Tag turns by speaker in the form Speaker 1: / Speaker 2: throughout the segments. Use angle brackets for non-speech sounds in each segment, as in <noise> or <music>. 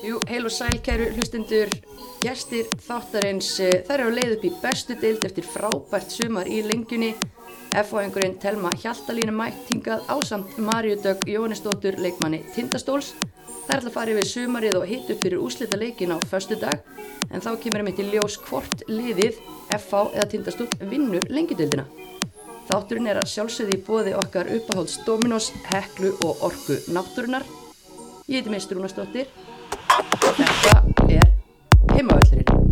Speaker 1: Jú, heil og sæl kæru hlustundur, gestir þáttarins, eh, þær eru að leið upp í bestu deild eftir frábært sumar í lengjunni. F-fáingurinn Telma Hjaltalínu mætt hingað ásamt Maríu Dögg Jóhannesdóttur leikmanni Tindastóls. Er alltaf að fara yfir sumarið og hitt upp fyrir úslita leikin á förstu dag en þá kemur einmitt í ljós hvort liðið F-fá eða Tindastól vinnur lengjudeildina. Þátturinn er að sjálfsögði í bóði okkar uppahólds Dominos, Heklu og Orku Náttúrunar. Ég heiti Mistur Rúnastóttir þetta er heimavöllurinn.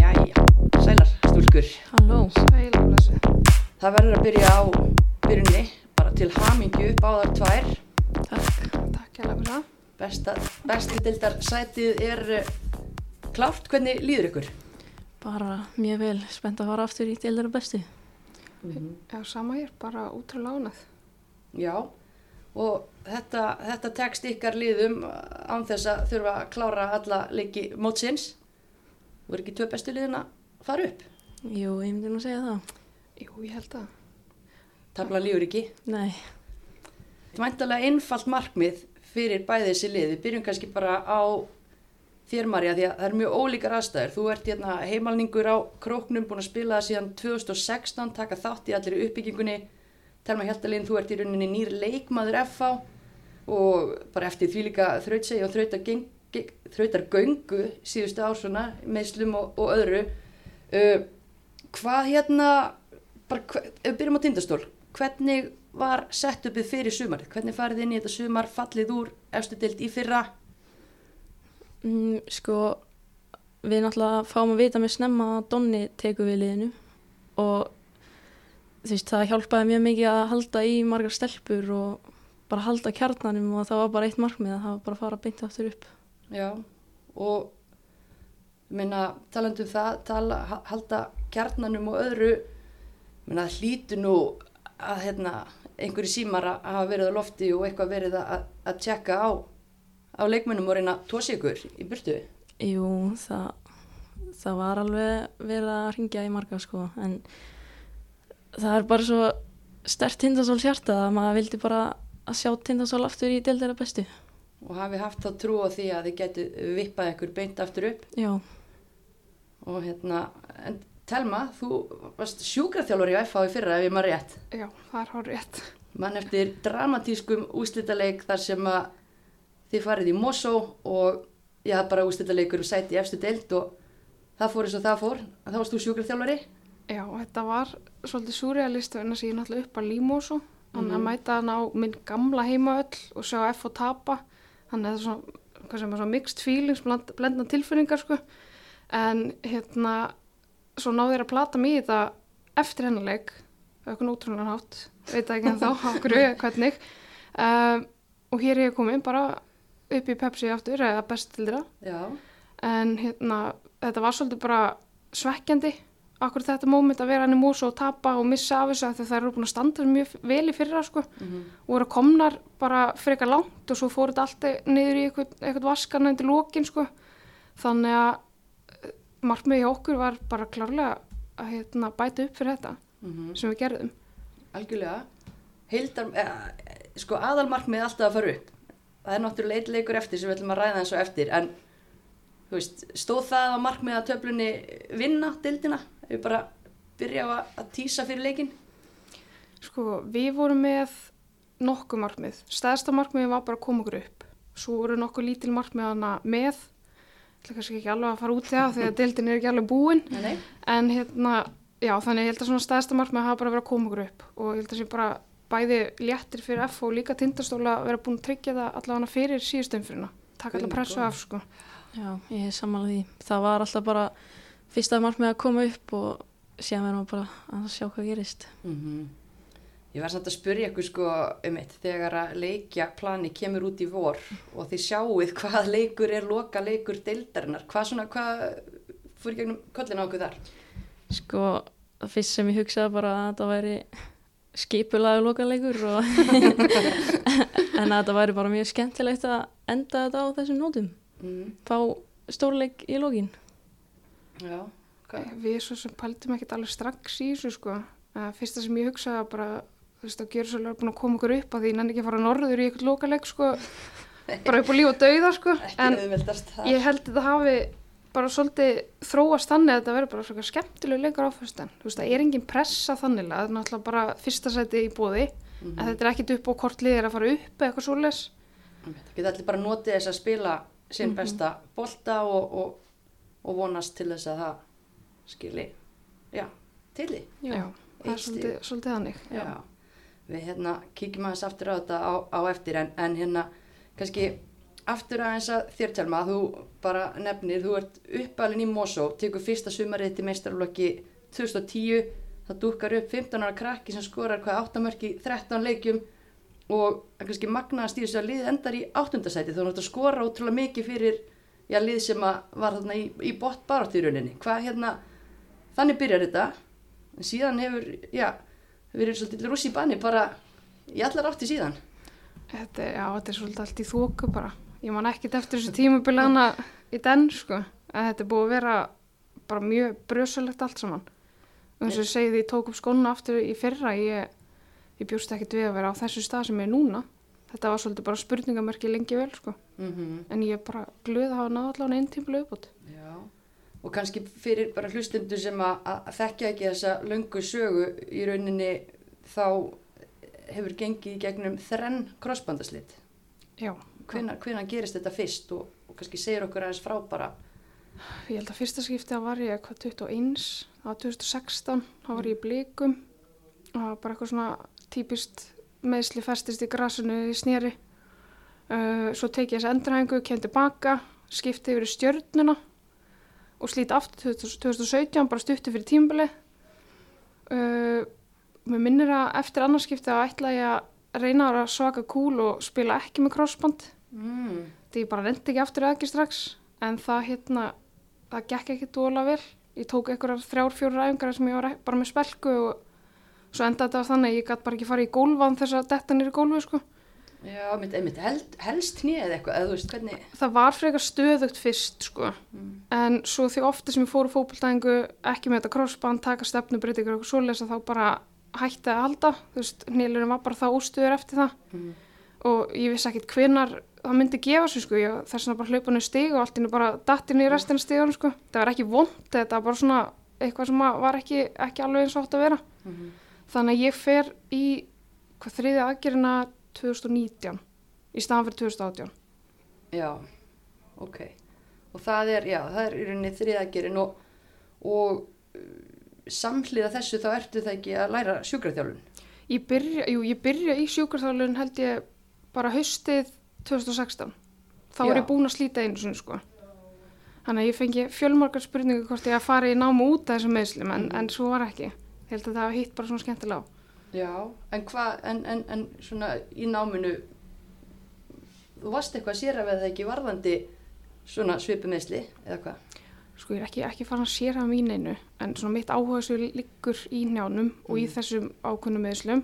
Speaker 1: Jæja, sælar stúlkur.
Speaker 2: Halló.
Speaker 3: Sælablessu.
Speaker 1: Það verður að byrja á byrjunni, bara til hamingju þar tvær.
Speaker 2: Takk.
Speaker 3: Takk hjá fyrir það.
Speaker 1: Besta, besti dildar sætið er uh, klárt, hvernig líður ykkur?
Speaker 2: Bara mjög vel spennt að fara aftur í deildara bestu.
Speaker 3: Já, sama hér, bara útrúlega ánað.
Speaker 1: Já, og þetta, þetta tekst ykkar liðum án þess að þurfa að klára alla leiki mótsins. Voru ekki tvö bestu liðin að fara upp?
Speaker 2: Jú, ég myndi nú segja það.
Speaker 3: Jú, ég held að.
Speaker 1: Tabla lífur ekki.
Speaker 2: Nei.
Speaker 1: Þetta er mæntalega einfalt markmið fyrir bæði þessi lið. Við byrjum kannski bara á þér Marja því að það er mjög ólíkar aðstæður. Þú ert hérna heimalningur á króknum, búin að spila það síðan 2016, taka þátt í allir uppbyggingunni. Telma Hjaltalín, þú ert í rauninni nýr leikmaður FH og bara eftir því líka þrautsegi og þrautar, geng, geng, þrautar göngu síðustu ár svona, meðslum og, og öðru. Uh, hvað hérna, bara, ef við byrjum á tindastól, hvernig var sett uppið fyrir sumarið? Hvernig farið inn í þetta sumar, fallið úr efstu deild í fyrra?
Speaker 2: Mm, sko, við náttúrulega fáum að vita með snemma að Donni teku við liðinu og veist, það hjálpaði mjög mikið að halda í margar stelpur og bara halda kjarnanum og það var bara eitt markmið að það var bara að fara beint aftur upp.
Speaker 1: Já, og minna, talandu um það, tala, ha- halda kjarnanum og öðru, minna, það hlýtu nú að hérna, einhverju símar að hafa verið á lofti og eitthvað verið að, að tjekka á, á leikmennum og reyna að tósi ykkur í burtu.
Speaker 2: Jú, það, það var alveg verið að ringja í marga sko, en það er bara svo stert tindasól hjarta að maður vildi bara að sjá tindasól aftur í deildara bestu.
Speaker 1: Og hafi haft þá trú á því að þið getu vippað ykkur beint aftur upp.
Speaker 2: Já,
Speaker 1: Og hérna, en Telma, þú varst sjúkraþjálfur í FH í fyrra ef ég maður rétt.
Speaker 3: Já, það er hár rétt.
Speaker 1: mann eftir dramatískum úslitaleik þar sem að þið farið í Mosó og ég hafði bara úslitaleikur og sæti í efstu deild og það fór eins og það fór að þá varst þú sjúkraþjálfari
Speaker 3: Já, þetta var svolítið surrealist en þess að ég náttúrulega upp að Límósu. Þannig að mæta hann á minn gamla heimaöll og sjá F og tapa. Þannig að það er svona, er svona mixed feelings, blend, blendna tilfinningar sko. En hérna, svo náðu þér að plata mig í þetta eftir hennar leik, auðvitað ótrúlega hátt, veit ekki en þá, okkur, hvernig. Um, og hér er ég komin bara upp í Pepsi aftur, eða best til þeirra.
Speaker 1: Já,
Speaker 3: en hérna, þetta var svolítið bara svekkjandi akkur þetta móment að vera hann í músu og tapa og missa af þessu að það eru búin að standa mjög vel í fyrra sko
Speaker 1: Mhm.
Speaker 3: og voru komnar bara frekar langt og svo fór þetta allt niður í eitthvað, eitthvað vaskan undir lókin sko. Þannig að eh, markmiði hjá okkur var bara klárlega að hérna, bæta upp fyrir þetta
Speaker 1: mhm,
Speaker 3: sem við gerðum.
Speaker 1: Algjörlega. Heildar, eh, sko aðalmarkmið alltaf að fara upp. Það er náttúrulega eitt leikur eftir sem við ætlum að ræða eins og eftir en veist, stóð það á markmið að töflunni vinna dildina við bara byrja á að, tísa fyrir leikin
Speaker 3: Sko, við vorum með nokkuð markmið. Stæðsta markmið var bara að koma okkur upp. Svo voru nokkuð lítil markmið hana með. Það er kannski ekki alveg að fara út það þegar deildin er ekki alveg búin.
Speaker 1: Nei, nei.
Speaker 3: En hérna, já, þannig ég held að svona stæðsta markmið hafa bara verið að koma okkur upp. Og ég held að sé bara bæði léttir fyrir F og líka tindastóla að vera búin að tryggja það allavega fyrir
Speaker 1: Guð
Speaker 3: alltaf
Speaker 1: minn
Speaker 3: pressu
Speaker 1: góður.
Speaker 3: af, sko.
Speaker 2: já, ég er samanlega því. Það var alltaf bara fyrsta markmið að koma upp og síðan verðum við bara að sjá hvað gerist.
Speaker 1: Mm Ég var samt að spyrja ykkur sko um eitt þegar að leikja plani kemur út í vor og þið sjáuð hvað leikur er loka leikur deildarinnar. Hvað svona, hvað í gegnum kollin á okkur þar?
Speaker 2: Sko, það fyrst sem ég hugsaði bara að þetta væri skipulaðu lokaleikur og <laughs> en að þetta væri bara mjög skemmtilegt að enda þetta á þessum nótum.
Speaker 1: Mm,
Speaker 2: Fá stórleik í lokin.
Speaker 1: Já, hvað?
Speaker 3: Við svo sem pældum ekkert alveg strax í þessu sko. Fyrsta sem ég hugsaði var bara, þú veist, að gera svolítið búin að koma okkur upp að því ég nenni ekki að fara norður í eitthvað lokaleg sko. <laughs> bara upp á líf og dauða sko en
Speaker 1: það
Speaker 3: ég held að þetta hafi bara svolítið þróast þannig að þetta verður bara svona skemmtileg leikur áfæstan þú veist það er engin pressa þannig það er náttúrulega bara fyrsta sæti í bóði
Speaker 1: Mhm.
Speaker 3: en þetta er ekkit upp á hvort liðir að fara upp eða eitthvað svoleiðis
Speaker 1: það geta allir bara notið þess að spila sinn
Speaker 3: Mhm.
Speaker 1: besta bolta og, og, og vonast til þess að það skili já, til því.
Speaker 3: Já, það er svolítið, svolítið þannig.
Speaker 1: Já. Við hérna kíkjum aðeins aftur á þetta á, á eftir en, en hérna kannski aftur aðeins að þér telma þú bara nefnir, þú ert uppalinn í Mosó, tekur fyrsta sumarið til meistarflokki 2010 það dúkar upp 15 ára krakki sem skorar hvað 8 mörk í 13 leikjum og það kannski magnaðast í þessu að lið endar í áttundasæti þá er þetta skora ótrúlega mikið fyrir já, lið sem að var þarna í, í bótt barátt í rauninni. Hvað hérna, þannig byrjar þetta. En síðan hefur, já verið svolítið rússi í banni bara í allar átti síðan.
Speaker 3: Þetta, er- Já, þetta er svolítið allt í þóku bara. Ég man ekkit eftir þessu tímabili hana í den sko en þetta er búið að vera bara mjög brösulegt allt saman. Og eins og ég segi því ég tók upp skóna aftur í fyrra ég, ég bjóst ekkit við að vera á þessu stað sem ég er núna þetta var svolítið bara spurningamerki lengi vel sko.
Speaker 1: Mm
Speaker 3: en ég er bara glöð að hafa náða allavega einn tímlu uppbútt
Speaker 1: Já, og kannski fyrir bara hlustundur sem að, þekkja ekki þessa löngu sögu í rauninni þá hefur gengið í gegnum þrenn krossbandaslit. hvenar gerist þetta fyrst? Og, og kannski segir okkur aðeins frá bara.
Speaker 3: ég held að fyrsta skipti að var ég hvað 21, það var 2016 þá var ég í blikum. Og það var bara eitthvað svona típist meðsli festist í grasinu í snýri uh, svo teki ég þessi endurhængu kem tilbaka, skipti yfir stjörnuna og slíti aftur 2017, bara stutti fyrir tímbili uh, mér minnir að eftir annarskipti að ætla ég að reyna að svaka kúl og spila ekki með crossband.
Speaker 1: Mm.
Speaker 3: því ég bara rendi ekki aftur eða ekki strax en það hérna það gekk ekki dóla vel. Ég tók einhverjar þrjár, fjórar æfingar sem ég var bara með spelku og svo endaði þetta þannig að ég gæti bara ekki farið í gólfan þess að detta nýri gólfi sko.
Speaker 1: Já, mitt, einmitt, held, helst hnið eitthvað, eða þú veist hvernig.
Speaker 3: það var frekar stöðugt fyrst sko.
Speaker 1: Mm.
Speaker 3: en svo því ofta sem ég fór á fókbaltæðingu ekki með þetta crossband, taka stefnu breytingur og eitthvað svoleiðis að þá bara hætti að halda þú veist, nýlurinn var bara það ústuður eftir það
Speaker 1: Mm.
Speaker 3: og ég vissi ekkit hvenar það myndi gefa sig sko, ég þess vegna bara hlaupa niður stig og allt innu bara dattinn í restina stigunum sko, það var ekki vond þetta var bara svona eitthvað sem að var ekki, ekki alveg eins og átt að vera
Speaker 1: Mm.
Speaker 3: Þannig að ég fer í hvað þriðja aðgerina 2019 í staðan fyrir 2018
Speaker 1: Já, ok. Og það er, já, það er í rauninni þriðagerinn og, og uh, samhliða þessu þá ertu það ekki að læra sjúkraþjálfun.
Speaker 3: ég byrja, jú, ég byrja í sjúkarþálun held ég bara haustið 2016 þá
Speaker 1: Já.
Speaker 3: ég búin að slíta einu sinni sko þannig að ég fengi fjölmargar spurningu hvort ég að fara í námu út af þessum meðslum en,
Speaker 1: Mhm.
Speaker 3: en svo var ekki ég held að það hafa hitt bara svona skemmtilega á
Speaker 1: Já, en hvað, en, en, en svona í náminu, þú varst eitthvað sér að veða ekki varðandi svona svipumeðsli eða hvað?
Speaker 3: sko ég er ekki, ekki farin að sér af mín einu en svona mitt áhuga svo liggur í njánum og í
Speaker 1: Mhm.
Speaker 3: þessum ákunnum meðslum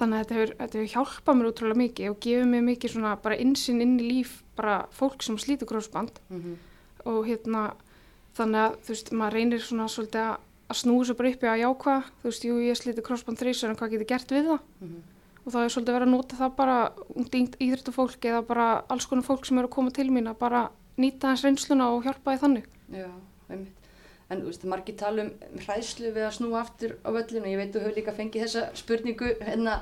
Speaker 3: þannig að þetta hefur, þetta hefur hjálpað mér útrúlega mikið og gefið mér mikið svona bara insinn inn í líf bara fólk sem slítur grósband
Speaker 1: Mm -hmm.
Speaker 3: og hérna þannig að þú veist, maður reynir svona svolítið að, að snúa svo bara upp í að jákva þú veist, jú, ég slíti crossband þrísar en hvað getur gert við það
Speaker 1: Mhm.
Speaker 3: og þá er svolítið verið að nota það bara ungt íþrættafólk eða bara alls konar fólk sem eru að koma til mín að bara nýta hans reynsluna og hjálpa því þannig
Speaker 1: Já, einmitt. En þú veist, margir tala um hræðslu við að snúa aftur á völlinu. Ég veit þú hefur líka fengið þessa spurningu hérna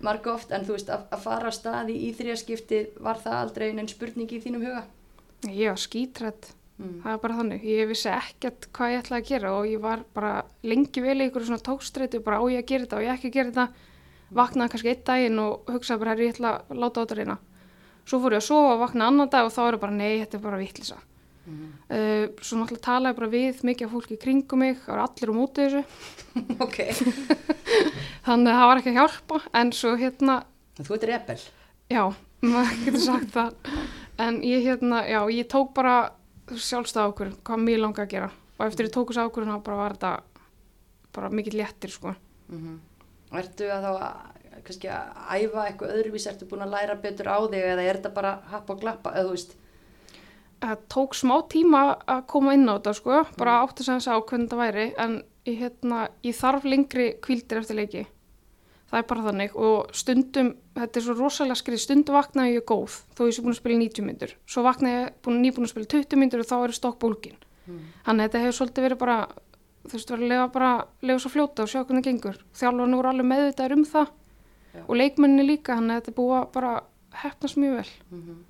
Speaker 1: marga oft, en þú veist, að, að fara að staði í þrjaskipti, var það aldrei neinn spurning í þínum huga?
Speaker 3: ég var skítrætt,
Speaker 1: Mm.
Speaker 3: það er bara þannig. Ég vissi ekkert hvað ég ætlaði að gera og ég var bara lengi vel í ykkur svona tókstreitu bara á ég að gera þetta og ég ekki að gera þetta. Vaknaði kannski einn daginn og hugsaði bara ég ætla að láta á þetta reyna. Svo fór ég að sofa og vaknaði annan dag og þá er bara nei, þetta er bara vittlisa
Speaker 1: Mm.
Speaker 3: Uh, svo náttúrulega talaði bara við mikið fólki í kringum mig, það var allir á móti þessu. <laughs>
Speaker 1: Ok, <laughs>
Speaker 3: þannig að það var ekki að hjálpa en svo hérna, já, <laughs> maður getur sagt það. En ég hérna, já, ég tók bara sjálfstæð ákvörðun hvað mér langaði að gera. Og eftir ég tók þessu ákvörðun þá bara var þetta bara mikið léttir sko.
Speaker 1: Mm Ertu að þá að, kannski að æfa eitthvað öðruvís, ertu búin að læra betur á þig eða er þetta bara happ og glappa, eða þú veist?
Speaker 3: það tók smá tíma að koma inn á þetta sko, bara átti sem þess að hvernig þetta væri en ég, hérna, ég þarf lengri kvildir eftir leiki það er bara þannig og stundum, þetta er svo rosalega skrið, stundum vaknaði ég góð þó ég sé búin að spila 90 myndur, svo vaknaði ég búin, nýbúin að spila 20 myndur og þá er stokk bólgin.
Speaker 1: Mm.
Speaker 3: Þannig að þetta hefur svolítið verið bara, þú veist, verið að lega bara, lega svo fljóta og sjá hvernig það gengur. Þjálfarnir voru alveg meðvitaðir um það
Speaker 1: Já.
Speaker 3: og leikmenninni líka, þannig að þetta er búið að bara hefnast mjög vel.
Speaker 1: Mhm.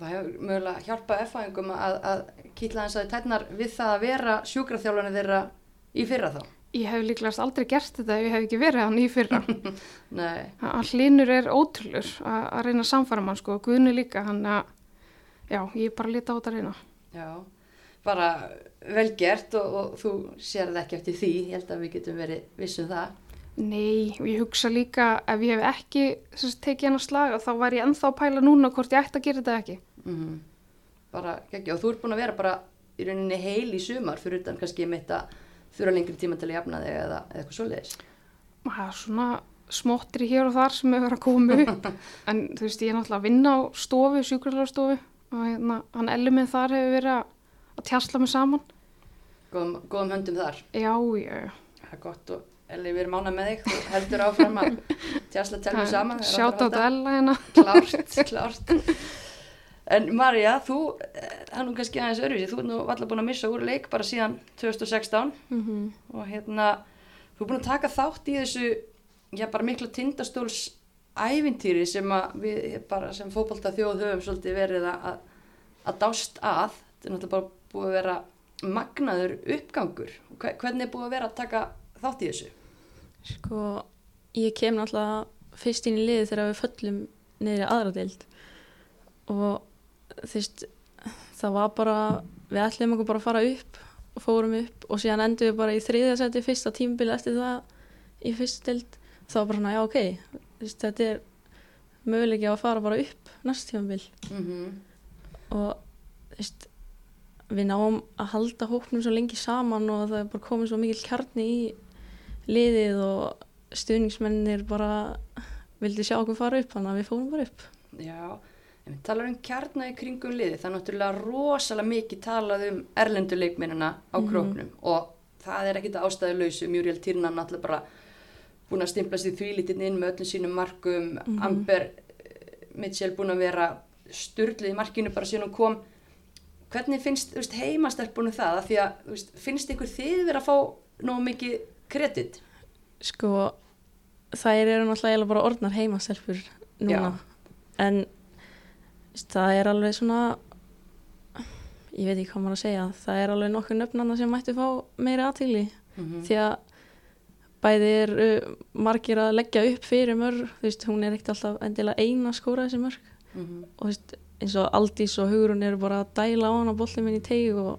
Speaker 1: Það hefur mögulega hjálpað F-fæðingum að, að kýtla hans að tætnar
Speaker 3: Ég hef líklegast aldrei gert þetta ef ég hef ekki verið hann í fyrra. <laughs>
Speaker 1: Nei,
Speaker 3: Hann hlinur er ótrúlur að að reyna að samfara mann sko, Guðni líka, hann að, já, ég er bara lita á þetta að reyna.
Speaker 1: já, bara vel gert og, og þú sér það ekki eftir því, ég held að við getum verið vissum það.
Speaker 3: Nei, og ég hugsa líka ef ég hef ekki þess, tekið hann að slaga þá var ég ennþá að pæla núna hvort ég ætti að gera þetta ekki.
Speaker 1: Mm Bara, ekki, og þú ert búin að vera bara í rauninni heil í sumar fyrir utan kannski mitt að þurfa lengri tíma til að jafna þig eða, eða eitthvað svoleiðis.
Speaker 3: Það er svona smottri hér og þar sem hefur að koma upp <laughs> en þú veist ég er náttúrulega að vinna á stofu, sjúkrarlastofu og hérna, hann elli minn þar hefur verið að, tjasla mig saman.
Speaker 1: Góðum, góðum höndum þar.
Speaker 3: Já, já,
Speaker 1: Það er gott og Elli, við erum ána með þig, þú heldur áfram að <laughs> tjásla telmi saman.
Speaker 3: Sjátt á
Speaker 1: halda.
Speaker 3: Ella hérna.
Speaker 1: Klárt, klárt. <laughs> En Marja, þú, eh, það er nú kannski aðeins öðruvísi, þú ert nú alltaf búin að missa úr leik bara síðan 2016
Speaker 2: Mm
Speaker 1: og hérna, þú er búin að taka þátt í þessu, já bara mikla tindastóls ævintýri sem að við bara sem fótbolta þjóð höfum svolítið verið að, að dást að, þetta er náttúrulega bara búið að vera magnaður uppgangur. Hve- Hvernig er búið að vera að taka þátt í þessu?
Speaker 2: Sko, ég kem náttúrulega fyrst inn í liði þegar við föllum niður í aðra deild. Og þú veist, það var bara, við ætlum okkur bara að fara upp og fórum upp og síðan endum við bara í þriðja seti fyrsta tímabili eftir það í fyrst deild. Þá var bara svona, já ok, þú veist, þetta er möguleiki á að fara bara upp næst tímabil.
Speaker 1: Mm
Speaker 2: og þú veist, við náum að halda hóknum svo lengi saman og það er bara komið svo mikil kjarni í liðið og stuðningsmennir bara vildi sjá okkur fara upp þannig að við fórum bara upp.
Speaker 1: Já, talar um kjarna í kringum liði, það er náttúrulega rosalega mikið talað um erlenduleikmennina á
Speaker 2: Mhm.
Speaker 1: króknum. Og það er ekkit ástæðuleysu, Muriel Tyrnan náttúrulega bara búin að stimpla sér þvílítinn inn með öllum sínum markum,
Speaker 2: Mhm.
Speaker 1: Amber eh, Mitchell búin að vera sturlið í markinu bara síðan hún kom. Hvernig finnst veist, heimastelpunum það, af því að veist, finnst ykkur þið vera að fá nógu mikið kredit?
Speaker 2: sko þær eru náttúrulega bara orðnar heimastelpur núna. En þú veist, það er alveg svona ég veit ekki hvað maður að segja það er alveg nokkur nöfnana sem mættu fá meiri aðtíli
Speaker 1: Mm
Speaker 2: því að bæði er uh, margir að leggja upp fyrir mörg þú veist, hún er ekkert alltaf endilega eina skóra þessi mörg.
Speaker 1: -hmm.
Speaker 2: og þú veist, eins og Aldís og Hugrún eru bara að dæla á hana bollin minn í teig og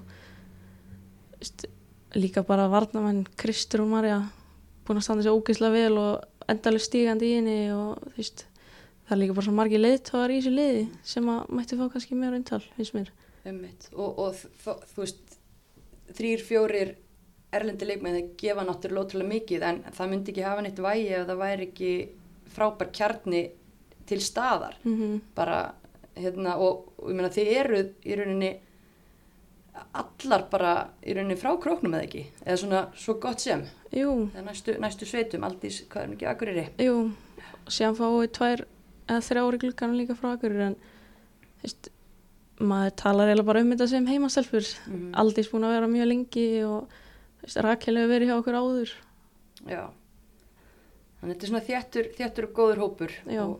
Speaker 2: þú veist, líka bara varnamenn Kristur og Marja búin að standa sér ógeðslega vel og endalega stígandi í henni og þú veist það er líka bara svo margir leiðtóðar í þessu liði sem að mætti fá kannski meira umtal finnst mér
Speaker 1: Einmitt. Og, og þ- þú veist, þrýr, fjórir erlendi leikmenn það gefa náttúrulega ótrúlega mikið en það myndi ekki hafa neitt vægi ef það væri ekki frábær kjarni til staðar.
Speaker 2: mm -hmm.
Speaker 1: Bara, hérna, og, og ég meina þið eruð í rauninni allar bara í rauninni frá króknum eða ekki, eða svona svo gott sem.
Speaker 2: Jú,
Speaker 1: Það er næstu, næstu sveitum, aldís, hvað er mikið akureyri?
Speaker 2: jú fáum við tvær eða þrjári glukkan líka frá akkurir en þú veist, maður talar eiginlega bara um þetta sem heimastelpur
Speaker 1: Mm
Speaker 2: Aldís búin að vera mjög lengi og Rakel hefur verið hjá okkur áður
Speaker 1: Já. Þannig þetta er svona þjættur, þjættur og góður hópur
Speaker 2: Já.
Speaker 1: og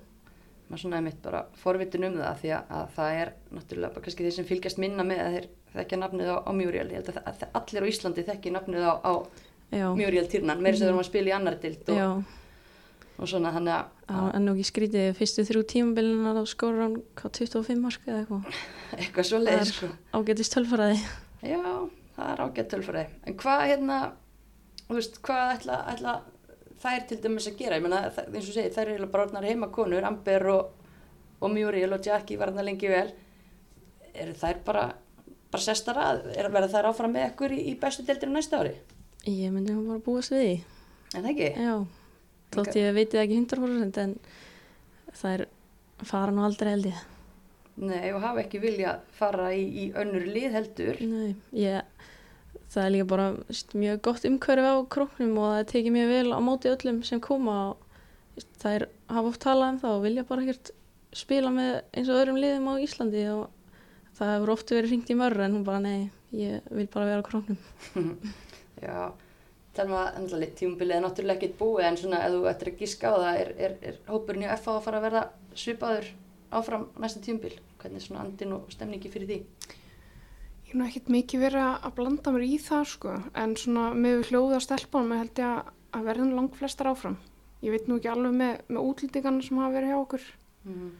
Speaker 1: maður svona er mitt bara forvitin um það því að, að það er náttúrulega bara kannski þeir sem fylgjast minna með að þeir þekkja nafnið á, á Muriel. Ég held að, að allir á Íslandi þekki nafnið á, á
Speaker 2: Já,
Speaker 1: Muriel Tyrnan, meira sem þeir eru að spila í annar dild og,
Speaker 2: já
Speaker 1: og svona þannig að,
Speaker 2: það er ekki skrítið fyrstu þrjú tímabilina þá skorur hann hvað 25 marka eða eitthvað
Speaker 1: að <laughs> eitthvað svo leið sko.
Speaker 2: ágætist tölfaraði
Speaker 1: Já, það er ágætt tölfræði. En hvað hérna, veist, hvað ætla, ætla þær til dæmis að gera? Ég meina, það- eins og segir, þær eru bara orðnar heimakonur, Amber og, og Muriel og Jackie var þarna lengi vel. Eru þær bara, bara sestar að? Er að vera þær áfram með ykkur í, í bestu deildinu næsta ári?
Speaker 2: Ég myndi nú bara búast við því
Speaker 1: En það ekki?
Speaker 2: Já, þótt ég veit ekki 100% en það er fara nú aldrei held ég
Speaker 1: Nei, og hafa ekki vilja fara í, í önnur lið heldur.
Speaker 2: Nei, ég það er líka bara mjög gott umhverfi á króknum og það tekið mjög vel á móti öllum sem koma og það er hafa oft talað um það og vilja bara ekkert spila með eins og öðrum liðum á Íslandi og það hefur oft verið ringt í mörru en hún bara nei, ég vil bara vera á króknum <laughs>
Speaker 1: Já, talum að ennlega tímubilið er náttúrulega ekkert búið en svona ef þú ættir að gíska á það er, er, er hópurinn í FA að fara að verða svipaður áfram næsta tímubil hvernig er svona andin og stemningi fyrir því
Speaker 3: Ég hef nú ekkert mikið verið að blanda mér í það sko, en svona með hljóða stelpunum held ég að- verðum langt flestar áfram. Ég veit nú ekki alveg með, með útlýtingarna sem hafa verið hjá okkur,
Speaker 1: mm.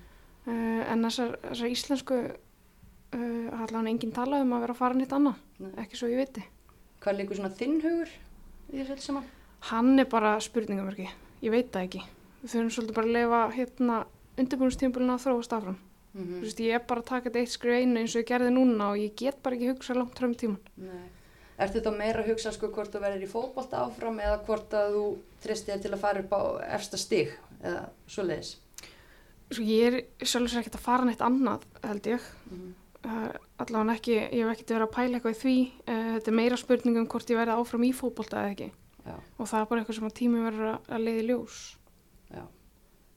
Speaker 3: uh, en þessar, þessar íslensku uh, allan enginn talað um að vera að fara nýtt annað, ekki svo ég viti.
Speaker 1: Hvað er líka svona þinn hugur í þessu öllu saman?
Speaker 3: Hann er bara spurningamörki, ég veit það ekki. Við þurfum svolítið bara að lifa hérna undirbúinustímpulina að þróast áfram.
Speaker 1: Mm
Speaker 3: Þú veist, ég er bara að taka þetta eitt skrif einu eins og ég gerði núna og ég get bara ekki hugsað langt fram í tíman.
Speaker 1: Ertu þá meira að hugsa sko hvort þú verður í fótbolta áfram eða hvort að þú tristir til að fara upp á efsta stig eða svoleiðis?
Speaker 3: Svo ég er sjálfsög ekkert að fara neitt annað, held ég.
Speaker 1: Mm.
Speaker 3: Uh, allavega ekki, ég hef ekkert verið að pæla eitthvað í því. Uh, þetta er meira spurning um hvort ég verði áfram í fótbolta eða ekki.
Speaker 1: Já,
Speaker 3: Og það er bara eitthvað sem að tími verður að, leiði ljós.
Speaker 1: já.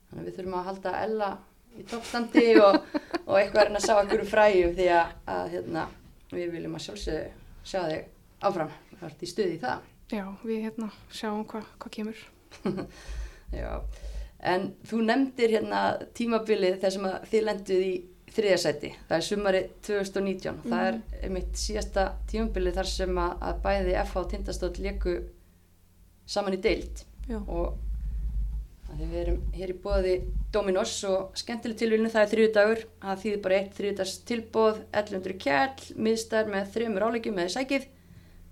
Speaker 1: Þannig að við þurfum að halda Ella í toppstandi og, <laughs> og eitthvað er að sjá okkur fræjum því að, að hérna, við viljum að sjálfsögðu sjá þig áfram. Það ert í stuði í það.
Speaker 3: Já, við hérna sjáum hvað hva kemur. <laughs>
Speaker 1: Já, en þú nefndir hérna tímabilið þar sem að þið lenduð í þriðasæti. Það er sumari 2019. Það er mitt síðasta tímabilið þar sem að, að bæði FH og Tindastóll leku saman í deild
Speaker 2: Já,
Speaker 1: og við erum hér í bóði Dominos og skemmtileg tilvílinu það er þriðu dagur. Það þýðir bara eitt þriðdags tilbóð, 1100 kjall, miðstær með þremur álegjum með sækið.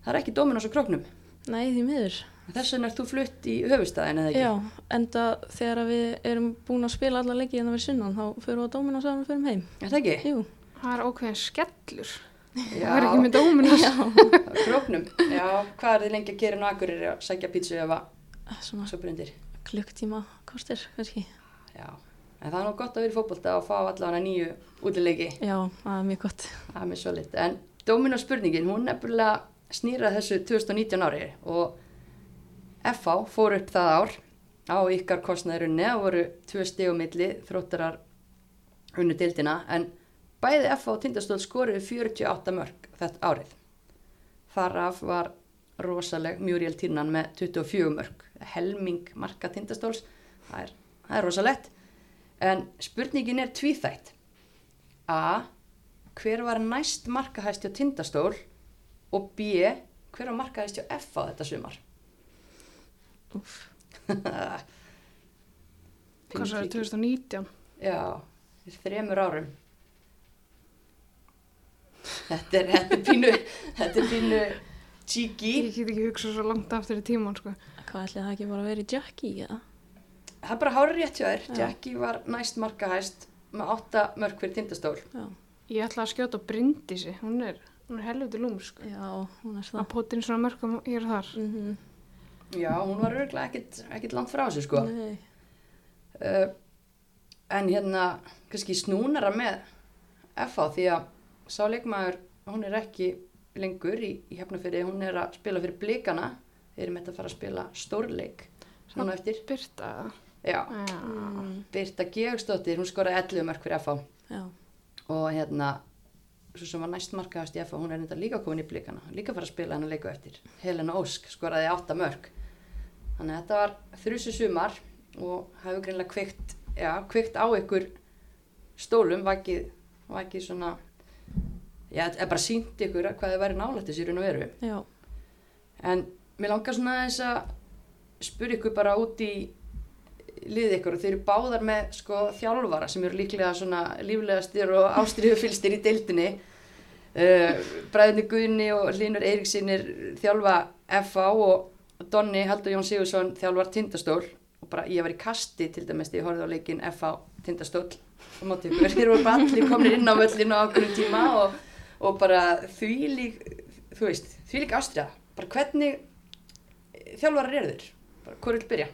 Speaker 1: Það er ekki Dominos á króknum.
Speaker 2: nei því miður
Speaker 1: Þess vegna er þú flutt í höfustæðin eða ekki?
Speaker 2: Já, enda þegar við erum búin að spila alla leikið hérna við sunnan þá fyrir við á dómin og saman fyrir heim
Speaker 1: Er það ekki?
Speaker 2: Jú,
Speaker 3: Það er ákveðin skellur.
Speaker 1: Já,
Speaker 3: Það er ekki með dóminus.
Speaker 2: já,
Speaker 1: á króknum. Já, hvað er þið lengi að gera nú akkur er að sækja pítsu eða
Speaker 2: svona
Speaker 1: svo brundir?
Speaker 2: klukktíma kostir kannski
Speaker 1: Já, en það er nú gott að vera í fótbolta og fá allavega nýju útileiki.
Speaker 2: Já, það er mjög
Speaker 1: Það er. En dómin og snýrað þessu 2019 ári og FH fór upp það ár á ykkar kostnæðurunni og voru tvö stegumilli þróttarar unnu dildina en bæði FH og Tindastóll skoruðu 48 mörg þetta árið. Þar af var rosaleg Muriel Tyrnan með 24 mörg, helming marka Tindastóls, það er, það er rosalegt. En spurningin er tvíþætt. A. Hver var næst markahæst hjá Tindastól og B. Hver var markahæst hjá FH þetta sumar? <laughs>
Speaker 3: Hvað svo er 2019?
Speaker 1: Já, þremur árum. Þetta er, þetta er pínu, þetta er pínu cheeky.
Speaker 3: Ég get ekki hugsað svo langt aftur í tíman, sko.
Speaker 2: Hvað ætli það ekki bara að vera í Jackie eða?
Speaker 1: Það er bara hárið rétt hjá þér. Jackie var næst markahæst með 8 mörg fyrir Tindastól.
Speaker 2: Já,
Speaker 3: Ég ætla að skjóta á Bryndísi. Hún er, hún er helviti lúm, sko.
Speaker 2: já, hún er
Speaker 3: Að
Speaker 2: það
Speaker 3: potin svona mörgum hér og þar.
Speaker 2: mm
Speaker 1: Já, hún var örgulega ekkit, ekkit langt frá þessu sko.
Speaker 2: Nei,
Speaker 1: Uh, en hérna, kannski snúnara með FH því að sá leikmaður, hún er ekki lengur í, í hefnafyrði, hún er að spila fyrir blikana, þeir eru með þetta að fara að spila stórleik, svona eftir.
Speaker 3: Byrta.
Speaker 1: Já,
Speaker 3: Já.
Speaker 2: mm,
Speaker 1: Birta Georgsdóttir, hún skoraði 11 mörg fyrir FH
Speaker 2: já,
Speaker 1: og hérna, svo sem var næst markaðast í FH, hún er enda líka komin í blikana, líka fara að spila hennar leiku eftir. Helena Ósk skoraði 8 mörg. Þannig að þetta var þrjusu sumar og hefur greinlega kveikt, já, kveikt á ykkur stólum, vakið, vakið svona, já, er bara sínt ykkur að hvað þið væri nálægt þessi raun og veru.
Speaker 2: já,
Speaker 1: En mér langar svona aðeins að spyrja ykkur bara út í liðið ykkur og þeir eru báðar með sko þjálfara sem eru líklega svona líflegastir og ástriðufylstir í deildinni. Uh, Bræðinni Guðni og Línur Eiríksinir þjálfa FA og Donni Haldur Jón Sigursson þjálfar Tindastól og bara ég var í kasti til dæmis þegar ég horfði á leikin FA Tindastól og móti ykkur, þeir voru bara allir komin inn á völlinu á okkur tíma og, og bara því lík, þú veist, því lík ástriða, bara hvernig þjálfarar eru þeir, bara hvað vil byrja?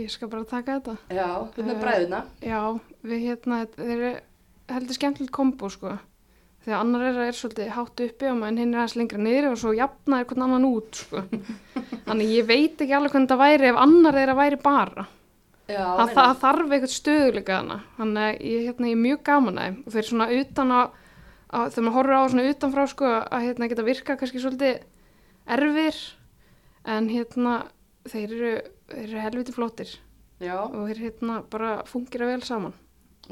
Speaker 3: Ég skal bara taka þetta.
Speaker 1: Já, þú ert með
Speaker 3: Eh,
Speaker 1: bræðuna,
Speaker 3: Já, við hérna, þeir eru heldur skemmtilegt kombo, sko. Þeir þegar annar er, er svolítið hátt uppi og hinn er aðeins lengra niður og svo jafnaði hvern annan út sko. <laughs> þannig ég veit ekki alveg hvernig það væri ef annar er að væri bara
Speaker 1: Já, meina.
Speaker 3: það þarf eitthvað stöðuleika þannig að ég, hérna, ég er mjög gaman að og þeir svona utan að, að þegar maður horfir á svona utanfrá sko, að hérna, geta virka kannski svolítið erfir en hérna þeir eru, þeir eru helviti flottir
Speaker 1: Já,
Speaker 3: og þeir hérna bara fungir vel saman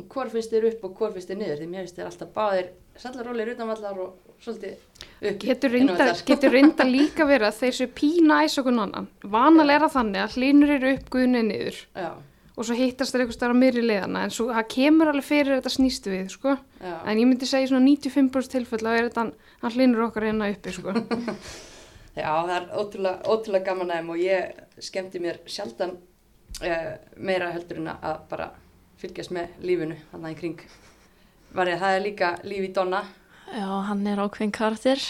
Speaker 1: hvor finnst þér upp og hvor finnst þér niður? Því mér finnst þér alltaf báðir sallarólir utanvallar og svolítið upp.
Speaker 3: getur reynda,
Speaker 1: vallar.
Speaker 3: getur reynda líka verið að þeir séu pína æs okkur annan vanalega er það þannig að hlinur eru upp guðnið niður
Speaker 1: Já,
Speaker 3: og svo hittast þeir eitthvað starf meiri liðana en svo það kemur alveg fyrir þetta snýstu við sko. en ég myndi segja svona 95% tilfell að er þetta hann hlinur okkar hérna uppi sko. <laughs>
Speaker 1: Já, það er ótrúlega, ótrúlega gaman aðeim og ég skemmti mér sjaldan uh, meira heldur en að bara fylgjast með lífinu hann í kring. Var ég, það er líka líf í Donna.
Speaker 2: Já, hann er ákveðin karakter.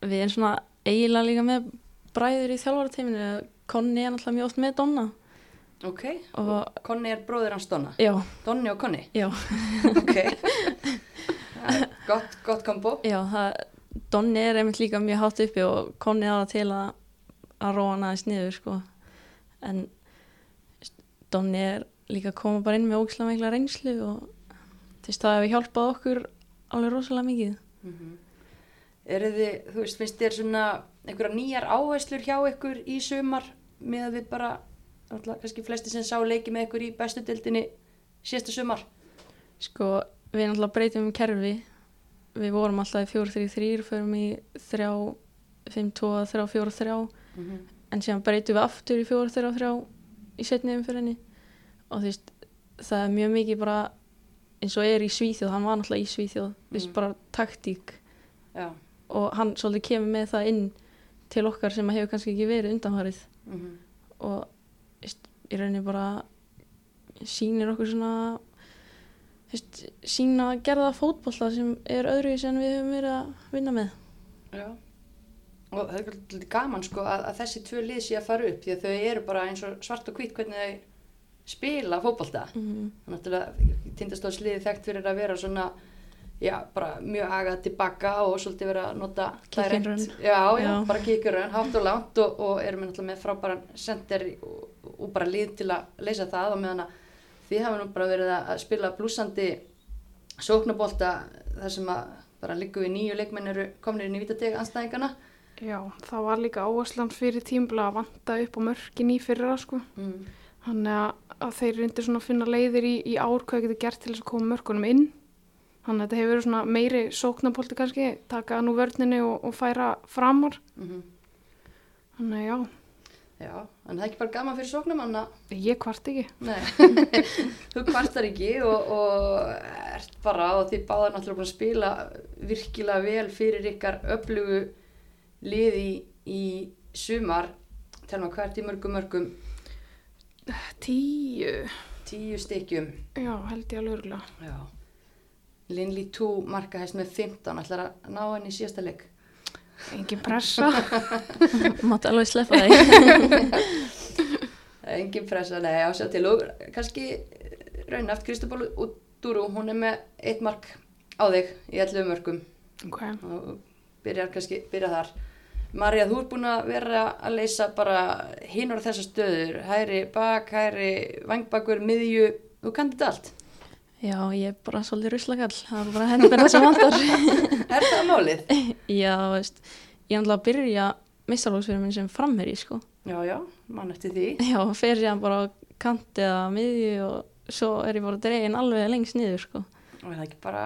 Speaker 2: Við erum svona eiginlega líka með bræður í þjálfarateiminu. Konni er náttúrulega mjög oft með Donna.
Speaker 1: Ok,
Speaker 2: Og
Speaker 1: Konni er bróðir hans Donna.
Speaker 2: já,
Speaker 1: Donni og Konni.
Speaker 2: já,
Speaker 1: Ok, <laughs> gott, gott kombo.
Speaker 2: já, það, Donni er einmitt líka mjög hátt uppi og Konni það til að, að róa hann aðeins niður, sko. En Donni er líka að koma bara inn með ógislega mikla reynslu og þess það hefur hjálpað okkur alveg rosalega mikið.
Speaker 1: Mm Eru þið, þú veist, finnst þér svona einhverja nýjar áherslur hjá ykkur í sumar með að við bara, alltaf, kannski flesti sem sá leiki með ykkur í bestu dildinni síðasta sumar?
Speaker 2: Sko, við náttúrulega breytum um kerfi. Við vorum alltaf í 4-3-3, förum í 3-5-2, 3-4-3
Speaker 1: Mm -hmm.
Speaker 2: en síðan breytum við aftur í 4-3-3 í setni umfyrinni og þú veist, það er mjög mikið bara eins og er í Svíþjóð, hann var náttúrulega í Svíþjóð,
Speaker 1: Mm.
Speaker 2: bara taktík
Speaker 1: Já.
Speaker 2: og hann svolítið kemur með það inn til okkar sem hefur kannski ekki verið undanfarið
Speaker 1: Mm -hmm.
Speaker 2: og veist, í rauninni bara sýnir okkur svona veist, sína gerða fótbolla sem er öðru sem við höfum verið að vinna með
Speaker 1: Já. Og það er gaman sko að, að þessi tvö lið sé að fara upp því að þau eru bara eins og svart og hvít hvernig þau spila fótbolta.
Speaker 2: mm.
Speaker 1: Að tindastóðsliði þekkt fyrir að vera svona, já, bara mjög agað tilbaka og svolítið vera að nota
Speaker 2: Kick and
Speaker 1: direct-
Speaker 2: run.
Speaker 1: Já, já, bara kikkurun, hátt og langt og, og erum við náttúrulega með frábæran sender og, og bara lið til að leysa það og meðan að þið hafa nú bara verið að spila blúsandi sóknabólta þar sem að bara líku við nýju leikmenn eru komnir inn í vítateg anstæðingana.
Speaker 3: Já, það var líka áherslan fyrir tímbla að vanta upp á mörkin í fyrra sko.
Speaker 1: Mm.
Speaker 3: Þannig að, að þeir reyndir svona að finna leiðir í, í ár hvað getur gert til þess að koma mörkunum inn. Þannig að þetta hefur verið svona meiri sóknapolti kannski, taka nú vörninni og, og færa framar.
Speaker 1: Mm
Speaker 3: Þannig að já,
Speaker 1: Já, en það er ekki bara gaman fyrir sóknamann að
Speaker 3: ég kvart ekki.
Speaker 1: Nei, <laughs> þú kvartar ekki og, og ert bara og þið báðar náttúrulega að spila virkilega vel fyrir ykkar öflugu liði í, sumar. Telma, hvað ert í mörgum mörgum?
Speaker 3: Tíu,
Speaker 1: Tíu stykkjum.
Speaker 3: já held ég alveg örgulega.
Speaker 1: Já. Linley 2 marka hæst með 15, ætlar að ná henni í síðasta leik.
Speaker 3: Engin pressa. <laughs>
Speaker 2: Mátti alveg sleppa <laughs> þig
Speaker 1: Engin pressa, nei, á sér til og kannski raunaft Kristobál Útúru, hún er með eitt mark á þig í 11 mörgum.
Speaker 3: ok,
Speaker 1: og byrjar kannski, byrja þar Marja, þú ert búin að vera að leysa bara hinn og þessar stöður. Hæri bak, hæri vangbakur, miðju, þú kannt þetta allt?
Speaker 2: Já, ég er bara svolítið ruslakall. Það er bara hendur það sem vantar. <laughs>
Speaker 1: Er það málið?
Speaker 2: Já, veist, ég er náttúrulega að byrja mistarlóksfyrir minn sem framherji, sko.
Speaker 1: Já, já, mann eftir því. <laughs>
Speaker 2: Já, fer ég bara á kanti eða miðju og svo er ég bara dregin alveg lengst niður, sko.
Speaker 1: Og er það ekki bara,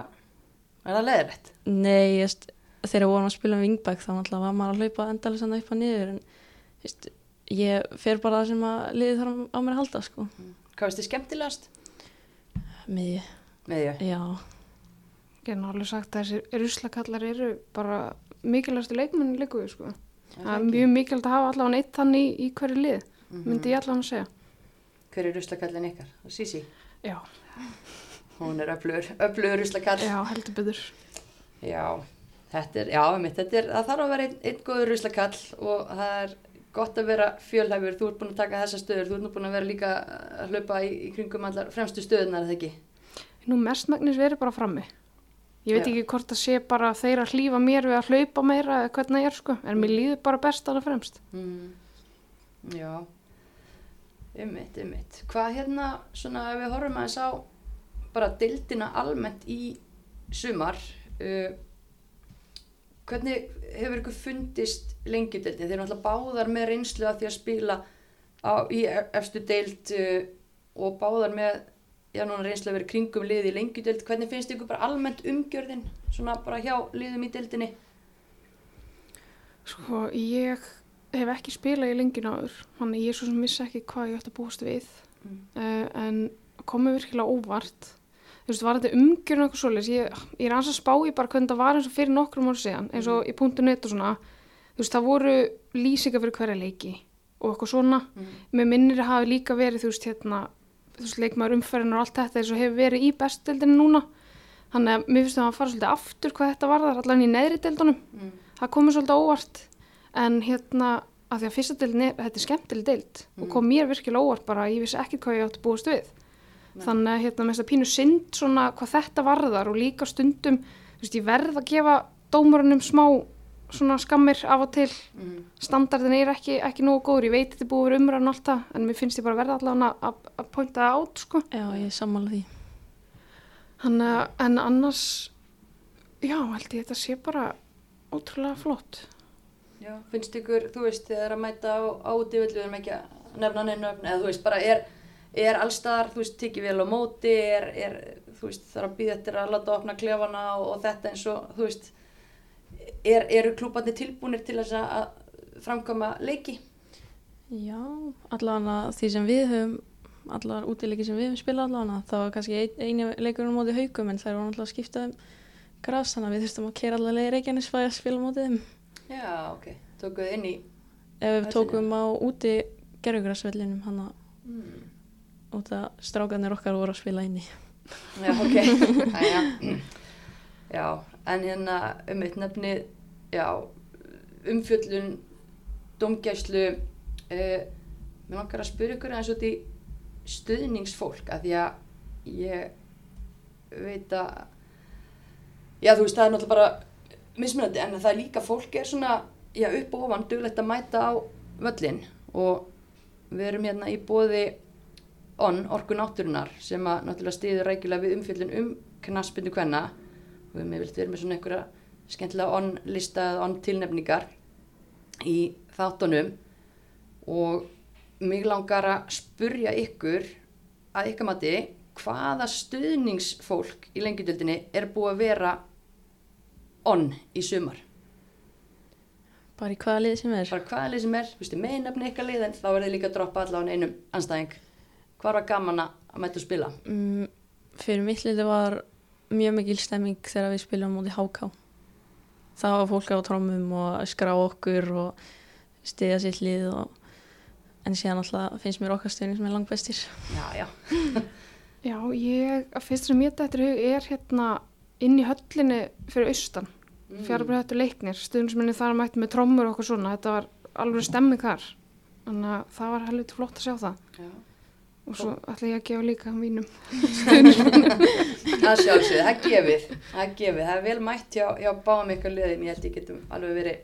Speaker 1: er það leðilegt?
Speaker 2: Nei, ég veist, þegar við vorum að spila um vingbæk þá náttúrulega var maður að hlaupa endalisanda upp að niður en veist, ég fer bara það sem að liðið þarf á mér að halda, sko.
Speaker 1: Hvað veist þið skemmtilegast?
Speaker 2: Miðju,
Speaker 1: Miðju?
Speaker 2: Já,
Speaker 3: ég er náttúrulega sagt að þessir ruslakallar eru bara mikilvægstu leikmennin líkuðu sko. Það er mjög mikilvægt að hafa allavega eitt þannig í, í hverju lið, myndi ég allavega að segja.
Speaker 1: Hver er ruslakallin ykkar? Sisi,
Speaker 3: Já,
Speaker 1: hún er öflugur, öflugur ruslakall.
Speaker 3: Já, heldur byggður.
Speaker 1: Þetta er, já, mitt, þetta er, það þarf að vera einn, einn góður ruslakall og það er gott að vera fjölhæfur, þú ert búin að taka þessa stöður, þú ert nú búin að vera líka að hlaupa í, í kringum allar fremstu stöðunar, eða ekki?
Speaker 3: Nú mestmægnis verið bara frammi. Ég veit
Speaker 1: Já.
Speaker 3: ekki hvort það sé bara þeir að hlýfa mér við að hlaupa meira eða hvernig það er sko, en mér líður bara best að það fremst.
Speaker 1: Mm. Já, ummitt, ummitt. Hvað hérna, svona ef við horfum aðeins á bara dildina almennt í sumar, uh, hvernig hefur ykkur fundist lengjudildin? Þeir eru náttúrulega báðar með reynslu af því að spila á, í efstu deild uh, og báðar með, já núna reynslu að vera kringum liði í lengjudild. Hvernig finnst ykkur bara almennt umgjörðin, svona bara hjá liðum í dildinni?
Speaker 3: Sko, ég hef ekki spilað í lengin áður, þannig ég svo sem vissi ekki hvað ég ætti að búast við,
Speaker 1: Mm.
Speaker 3: uh, en komið virkilega óvart. Þú veist, var þetta umgjörn eitthvað svoleiðis, ég, ég er ansað að spá í bara hvernig það var eins og fyrir nokkrum ára síðan, eins og í punktu net og svona, þú veist, það voru lýsingar fyrir hverja leiki og eitthvað svona,
Speaker 1: Mm.
Speaker 3: með minnir hafi líka verið, þú veist, hérna, þú veist, leikmaður umferðin og allt þetta eins og hefur verið í bestdeldinu núna, þannig að mér finnst það að fara svolítið aftur hvað þetta varðar, allan í neðri deildunum,
Speaker 1: Mm.
Speaker 3: það komið svolítið óvart en hérna að því að fyrsta deildin er, þetta er skemmtileg deild og
Speaker 1: Mm.
Speaker 3: kom mér virkilega óvart bara ég vissi ekkert hvað ég átti að búast við. Þannig að hérna með þess að pínu synd svona hvað þetta varðar og líka stundum þú veist ég verð að gefa dómarunum smá svona skammir af og til
Speaker 1: Mm.
Speaker 3: standardin er ekki, ekki nógu góður, ég veit þetta búið vera umræðan alltaf en mér finnst ég bara verða allavega að, að pointa það át sko
Speaker 2: Já, ég er sammála því.
Speaker 3: Þannig að, en annars, já, held ég þetta sé bara ótrúlega flott.
Speaker 1: Já, finnst ykkur, þú veist, þið er að mæta á, á erum ekki að nefna neina eða þú veist, bara er, er allstaðar, þú veist, tikið vel á móti, er, er þú veist, þarf að býða eftir að láta opna klefana og, og þetta eins og, þú veist, er, eru klúbarnir tilbúinir til þess að framkama leiki?
Speaker 2: Já, allavega því sem við höfum, allar útileiki sem við höfum spilað allavega, það var kannski ein, eini leikur á móti haugum en þær voru náttúrulega að skipta um gras, þannig að við þurftum að kera allar leið Reykjanesfæði að spila á móti þeim.
Speaker 1: Já, ok, tókuð inn í,
Speaker 2: Ef við tókum á úti gerfugrasvellinum hann að
Speaker 1: mm,
Speaker 2: út að strákarnir okkar voru að spila inni.
Speaker 1: já, ok, <laughs> Æja. já, en hérna um eitt nefni, já, umfjöllun, domgæslu, uh, mér langar að spyrja ykkur eins og því stuðningsfólk, að því að ég veit að, já, þú veist, það er náttúrulega bara mismunandi, en það er líka fólk er svona, já, upp og ofan, duglegt að mæta á völlin og við erum hérna í bóði ON, Orku Náttúrunar, sem að náttúrulega stiður rækilega við umfjöllun um knaspindu kvenna. Og við vilt vera með svona einhverja skemmtilega ON lista eða ON tilnefningar í þáttunum. Og mig langar að spurja ykkur að ykkar mati hvaða stuðningsfólk í lengjudöldinni er búið að vera ON í sumar?
Speaker 2: Bara í hvaða liði sem er.
Speaker 1: bara hvaða lið sem er, meðnefni ykkar lið en þá er þið líka að droppa allavega einum anstæðing hvað var gaman að mæta og spila
Speaker 2: Mm, fyrir mitt liði var mjög mikil stemming þegar við spilum á móti HK. Það var fólk á trómum og skrá okkur og stiðja sitt lið og en síðan alltaf finnst mér okkar stöðning sem er langbestir.
Speaker 1: já, já, <laughs>
Speaker 3: Já, ég, að fyrst sem ég þetta er hérna inn í höllinni fyrir austan,
Speaker 1: Mm.
Speaker 3: fjarabröðatu leiknir, stuðnisminni þar mætti með trommur og okkur svona, þetta var alveg stemming þar, þannig að það var helviti flott að sjá það
Speaker 1: já.
Speaker 3: Og svo ætla ég að gefa líka mínum. <laughs>
Speaker 1: Það sjálfsögðu, það gefið, það gefið, það er vel mætt hjá, hjá báðum ykkur liðin, ég held ég getum alveg verið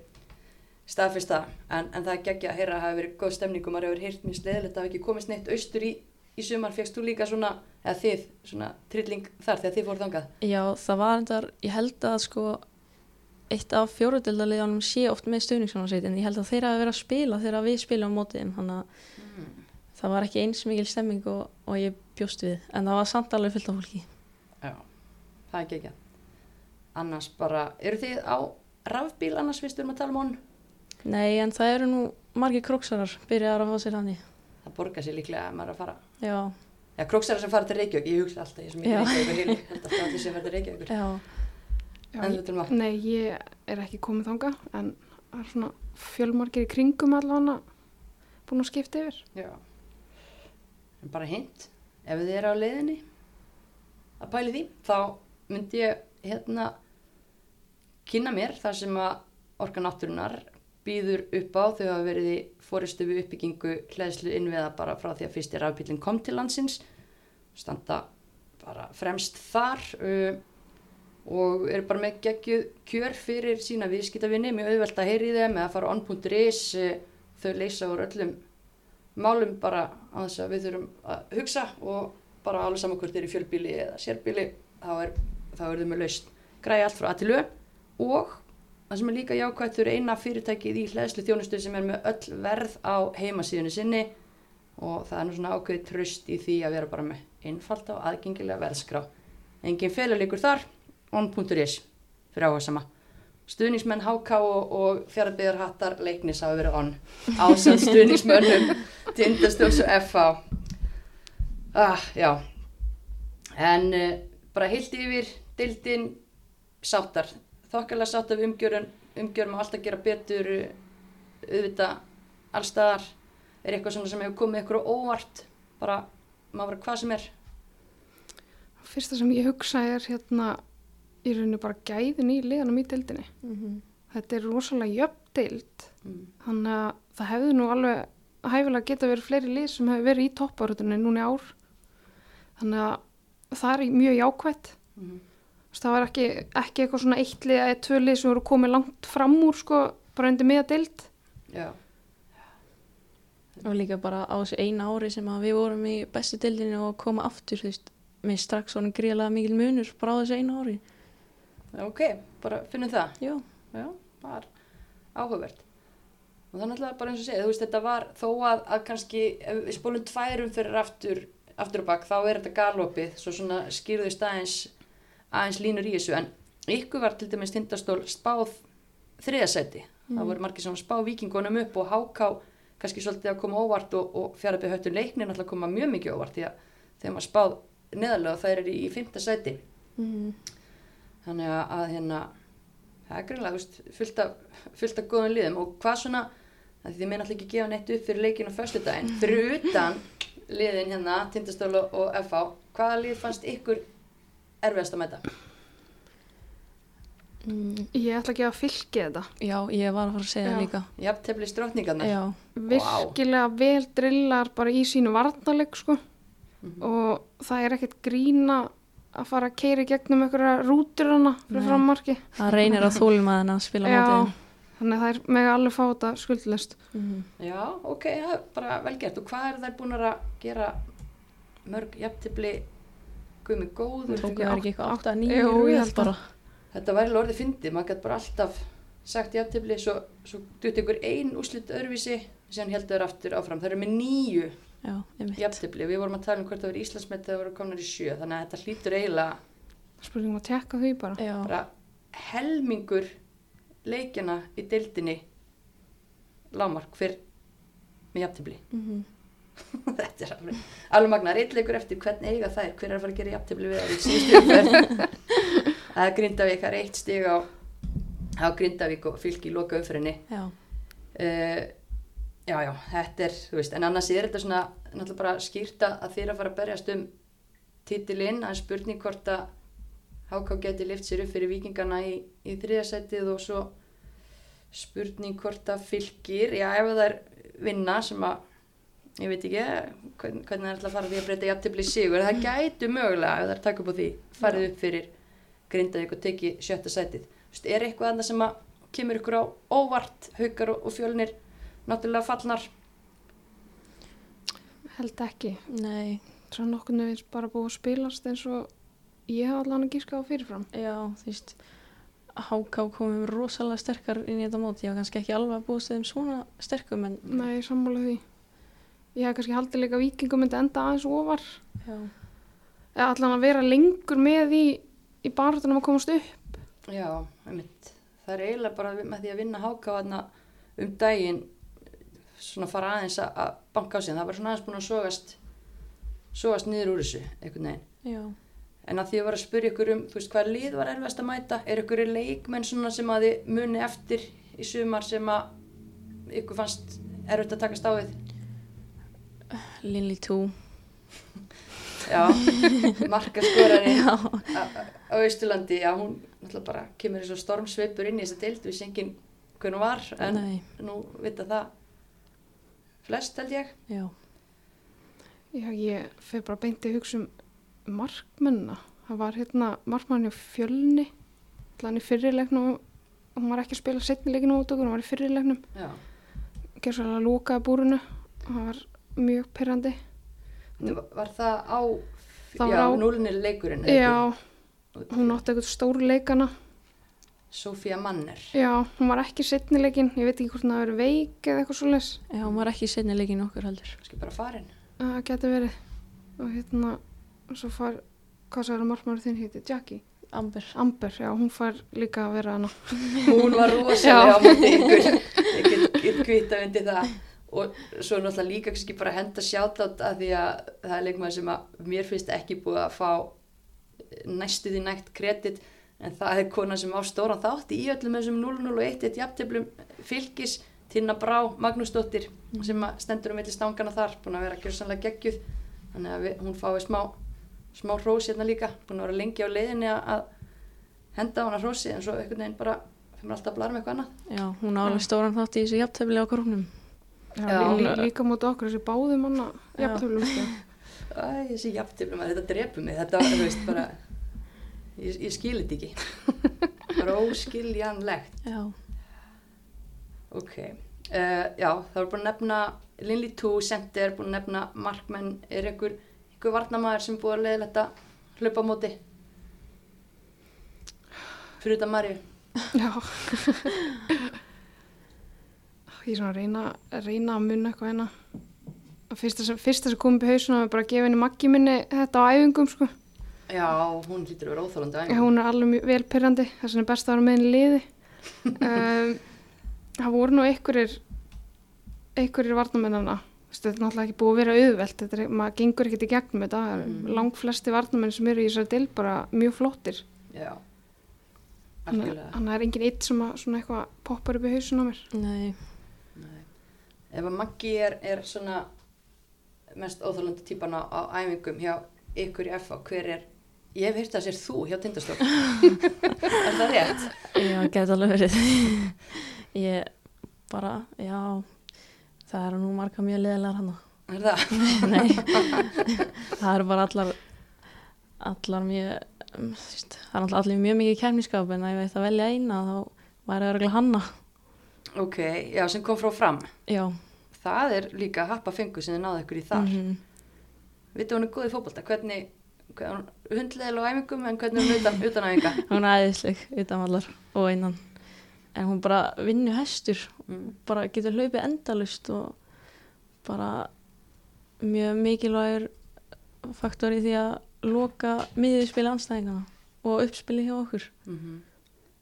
Speaker 1: staðfyrsta, en, en það er geggja að heyra að það hefur verið góð stemning og maður hefur heyrt mjög sleðilegt að það hafi ekki komist neitt austur í, í sumar, fegst þú líka svona, eða þið, svona trilling þar þegar þið fóruð þangað?
Speaker 2: Já, það var endar, ég held að sko eitt af fjóruðildaliðanum sé oft með stöðningssjónarsveit en ég held að þeirra að vera að spila þegar við spilum á móti þeim, þannig að
Speaker 1: Mm.
Speaker 2: Það var ekki eins mikil stemming og, og ég bjóst við, en það var samt alveg fullt af fólki.
Speaker 1: Já, það er geggja. Annars bara, eru þið á rafbíl annars fyrst við erum að tala um honn?
Speaker 2: Nei, en það eru nú margir króksarar byrjaðar að fá sér hann í.
Speaker 1: Það borgar sér líklega að maður er að fara.
Speaker 2: Já,
Speaker 1: Já, króksæra sem fara til Reykjavík, ég hugsa alltaf, ég sem ekki ég til Reykjavík.
Speaker 3: Nei, ég er ekki komið þanga, en það er svona fjölmargir í kringum allavega búin að skipta yfir.
Speaker 1: Já. En bara hint, ef þið eru á leiðinni að pæli því, þá myndi ég hérna kynna mér þar sem að orka náttúrunar býður upp á þau hafa verið í fóristu við uppbyggingu hlæðslu innviða bara frá því að fyrsti rafbílinn kom til landsins standa bara fremst þar uh, og eru bara með geggjuð kjör fyrir sína viðskiptavinni, mjög auðvelt að heyri þeim eða fara on.is, eh, þau leysa úr öllum málum bara á þess að við þurfum að hugsa og bara alveg saman hvort þeir eru fjölbíli eða sérbíli, þá er, þá er þau með laust græði allt frá aðtilu og það sem er líka jákvæmt þau eru eina fyrirtækið í hlæðslu þjónustu sem er með öll verð á heimasíðunni sinni og það er nú svona ákveðið tröst í því að vera bara með einfalda og aðgengilega verðskrá. Engin félaglikur þar, on.is fyrir áhersama. Stuðningsmenn HK og, og fjaraðbyðarhattar leiknis hafa verið on ásand <laughs> stuðningsmönnum Tindastóls og FH. Ah, já, en uh, bara heilt yfir dildin sáttar. Þokkarlega sátt af umgjörun, umgjörun má alltaf gera betur, uh, auðvitað allstaðar er eitthvað sem hefur komið ykkur á óvart bara, maður bara hvað sem er
Speaker 3: Fyrsta sem ég hugsa er hérna í rauninu bara gæðin í liðanum í deildinni.
Speaker 2: Mhm.
Speaker 3: Þetta er rosalega jöfn deild,
Speaker 1: mm.
Speaker 3: þannig að það hefði nú alveg hæfilega geta verið fleiri lið sem hefur verið í topparutunni núna í ár. Þannig að það er mjög jákvætt.
Speaker 1: Mm.
Speaker 3: Það var ekki, ekki eitthvað svona eitt lið eða tvö lið sem voru komið langt fram úr sko, bara undir miða deild.
Speaker 1: já,
Speaker 2: Og líka bara á þessu eina ári sem að við vorum í bestu deildinu og koma aftur, þú veist, með strax svona gríðlega mikil munur bara á þessu eina ári.
Speaker 1: Ok, bara finnum það
Speaker 2: Já,
Speaker 1: já, var áhugavert og það er náttúrulega bara eins og segja þú veist þetta var þó að, að kannski ef við spólum tværum fyrir aftur aftur og bakk þá er þetta galopið svo svona skýrðust aðeins aðeins línur í þessu. En ykkur var til dæmis tindastól spáð þriðasæti það voru margir sem spá vikingunum upp og háká kannski svolítið að koma óvart og, og fjaraðbyrð höttun leiknir náttúrulega koma mjög mikið óvart því að þegar maður spáð neðarlega þær eru í, í fymta sæti.
Speaker 2: Mm.
Speaker 1: þannig að, að hérna það er greinlega fullt af, fullt af góðum liðum og hvað svona að því þið meina alltaf ekki gefa neitt upp fyrir leikinu á föstudaginn <laughs> fyrir utan liðin hérna Tindastól og, og FH hvaða lið fannst ykkur erfiðast að mæta?
Speaker 2: Mm.
Speaker 3: Ég ætla ekki að fylgja þetta.
Speaker 2: Já, ég var að fara að segja
Speaker 3: Já.
Speaker 2: það líka.
Speaker 1: Jafntefli strókningarnar
Speaker 2: Já,
Speaker 3: Virkilega vel drillar bara í sínu varnaleg sko
Speaker 1: Mhm.
Speaker 3: og það er ekkert grína að fara að keira gegnum einhverja rútur hana fyrir frammarki.
Speaker 2: það reynir að þólum að að spila
Speaker 3: Já,
Speaker 2: mótið.
Speaker 3: þannig að það er mega alveg fá þetta skuldlist.
Speaker 2: Mm.
Speaker 1: Já, ok, það er bara vel gert og hvað er þær búin að gera mörg jafntefli guðmi góður
Speaker 2: Tóku það ekki eitthvað 8-9
Speaker 3: Jú, ég
Speaker 2: röð
Speaker 3: held
Speaker 2: bara.
Speaker 1: Þetta var alveg orðið fyndið, maður gæti bara alltaf sagt jafntefli, svo, svo dutt ykkur ein úslit öðruvísi, síðan heldur aftur áfram. Það eru með nýju Jafntefli, við vorum að tala um hvort það var Íslandsmet þegar það voru komnar í sjö, þannig að þetta hlýtur eiginlega
Speaker 3: Spurningum að tekka því bara.
Speaker 1: Bara helmingur leikjana í deildinni lámark fyrr með jafntefli.
Speaker 2: mm <laughs>
Speaker 1: þetta er alveg, alveg magna, reitleikur eftir hvern eiga þær, hver er að fara að gera jafntefli við þær í síðustu. <laughs> Það er Grindavík, það er eitt stig á, á Grindavík og fylki í loka umferðinni.
Speaker 2: já.
Speaker 1: Uh, já, já, þetta er, þú veist, en annars er þetta svona náttúrulega bara skýrt að að að fara að berjast um titilinn, það er spurning hvort að HK geti lift sér upp fyrir vikingana í, í þriðasætið og svo spurning hvort að fylgir, já, ef það er vinna sem að ég veit ekki hvern, hvernig það er alltaf að fara því að breyta í sigur, það gætu mögulega ef það er takk upp á því, farið upp fyrir Grindavík og teki sjötta sætið. Þú veist, er eitthvað annað sem að kemur ykkur á óvart, haukar og, og fjölnir náttúrulega fallnar
Speaker 3: Held ekki.
Speaker 2: Nei,
Speaker 3: Svo nokkurnu veist bara búið að spilast eins og ég hef allan að gíska á fyrirfram.
Speaker 2: já, þú veist, HK komum rosalega sterkar inn í þetta mót. Ég var kannski ekki alveg að búast þeim svona sterkum, en
Speaker 3: Nei, sammála því. Ég hef kannski haldið líka vikingum myndi enda aðeins ofar.
Speaker 2: já,
Speaker 3: Eða allan að vera lengur með í, í barðunum að komast upp.
Speaker 1: Já, einmitt. Það er eiginlega bara með því að vinna hákáðana um daginn svona fara aðeins að- að banka á sig það var svona aðeins búin að sogast sogast niður úr þessu einhvern veginn.
Speaker 2: Já.
Speaker 1: en að því að var að spyrja ykkur um þú veist hvað lið var erfast að mæta? Er ykkur leikmenn svona sem að þið muni eftir í sumar sem að ykkur fannst erfitt að takast á við
Speaker 2: Lily 2.
Speaker 1: já, <laughs> markaskorari
Speaker 2: Já,
Speaker 1: á á Austurlandi, já hún náttúrulega bara kemur eins og stormsveipur inn í þessa deild. Við engin hvernig hún var en
Speaker 2: nei,
Speaker 1: nú vita það flest held ég
Speaker 2: já.
Speaker 3: Já, ég fyrir bara beintið að hugsa um markmennina. Það var hérna markmann í fjölni í fyrirleiknum og hún var ekki að spila setni leikinu út okkur, hún var í fyrirleiknum
Speaker 1: Já.
Speaker 3: gerði svolítið að lókaði búrunu og það var mjög pyrrandi
Speaker 1: Var, var það á,
Speaker 3: Það
Speaker 1: já,
Speaker 3: var á-
Speaker 1: núlinni leikurinn?
Speaker 3: já, hún átti eitthvað stóru leikana
Speaker 1: Sofía Manner.
Speaker 3: já, hún var ekki setni leikin ég veit ekki hvort hún hafi verið veik eða eitthvað svoleiðis
Speaker 2: Já, hún var ekki í seinni leikin okkur heldur.
Speaker 1: Kanski bara farin.
Speaker 3: það getur verið og hérna, svo far hvað sagði margmáru þinn héti, Jackie
Speaker 2: Amber.
Speaker 3: Amber, já, hún far líka að vera hana <laughs>
Speaker 1: Hún var rosalega á móti ykkur. Ég get, get kvita undir það. Og svo náttúrulega líka kannski bara henda sjátátt að því að það er leikmaður sem að mér finnst ekki búið að fá næstu því nægt kredit en það er kona sem á stóran þátt í öllum þessum 001 eitt jafntöflum fylgis Tinna Brá, Magnúsdóttir sem að stendur um milli stangana þar búin að vera gjörsanlega geggjuð. Þannig að við, hún fái smá smá hrós hérna líka, búin að vera lengi á leiðinni að- að henda á hana hrósi en svo einhvern veginn bara fyrir alltaf að blara með eitthvað annað.
Speaker 2: Já, hún á alveg stóran þátt í þessu jafntefli á króknum.
Speaker 3: já,
Speaker 1: Já,
Speaker 3: líka mútið okkur þessi báðum jafntöflum sko.
Speaker 1: Æ, þessi jafntöflum að þetta drepur mig. Þetta, þú veist, bara ég, ég skil þetta ekki. <laughs> Bara óskiljanlegt.
Speaker 2: Já.
Speaker 1: ok, uh, já, það var búin að nefna Linley 2 center, búin að nefna markmenn, er einhver einhver varnamaður sem er búið að leiða þetta hlaupa á móti? Fyrir þetta Marju
Speaker 3: já. Ég er svona að reyna, reyna að munna eitthvað hérna. Fyrsta sem, sem kom upp í hausuna var bara að gefa henni maggi minni þetta á æfingum sko.
Speaker 1: Já, hún hlýtur að vera óþálandi
Speaker 3: Já, hún er alveg mjög vel pyrrandi þess vegna er best að vera með henni liði. <laughs> Um, það voru nú einhverjir einhverjir varnamennana þetta er náttúrulega ekki búið að vera auðvelt þetta er, maður gengur ekkert í gegnum þetta.
Speaker 1: Mm.
Speaker 3: langt flesti varnamenn sem eru í þessari del bara mjög flottir.
Speaker 1: Já, algjörlega.
Speaker 3: þannig að það er engin eitt sem að svona eitthvað poppar upp í hausun á mér.
Speaker 2: Nei,
Speaker 1: Nei. Ef að Maggi er, er svona mest óþálandi típan á, á æfingum hjá ykkur í FA, hver er, ég hef hýrt að sér þú hjá Tindastól. <laughs> er það rétt?
Speaker 2: já, geta alveg verið. <laughs> Ég bara, já, það eru nú marga mjög leðilegar hana.
Speaker 1: Er það? <laughs>
Speaker 2: Nei, það eru bara allar, allar mjög, um, það er náttúrulega allir mjög mikið kemniskap en ef ég ætti að velja eina þá væri örgulega hanna.
Speaker 1: Ok, já, sem kom frá fram.
Speaker 2: Já.
Speaker 1: Það er líka happa fengu sem þið náðu ykkur í þar. Mm
Speaker 2: mhm.
Speaker 1: Vittu hún er góð í hvernig, hvernig hundleðil á æfingum en hvernig hún utan, utan æfinga? <laughs>
Speaker 2: Hún er æðisleg utan allar og innan. En hún bara vinnu hestur,
Speaker 1: Mm.
Speaker 2: bara getur hlaupið endalust og bara mjög mikilvægur faktor í því að loka miðurspili anstæðingana og uppspili hjá okkur.
Speaker 1: Mm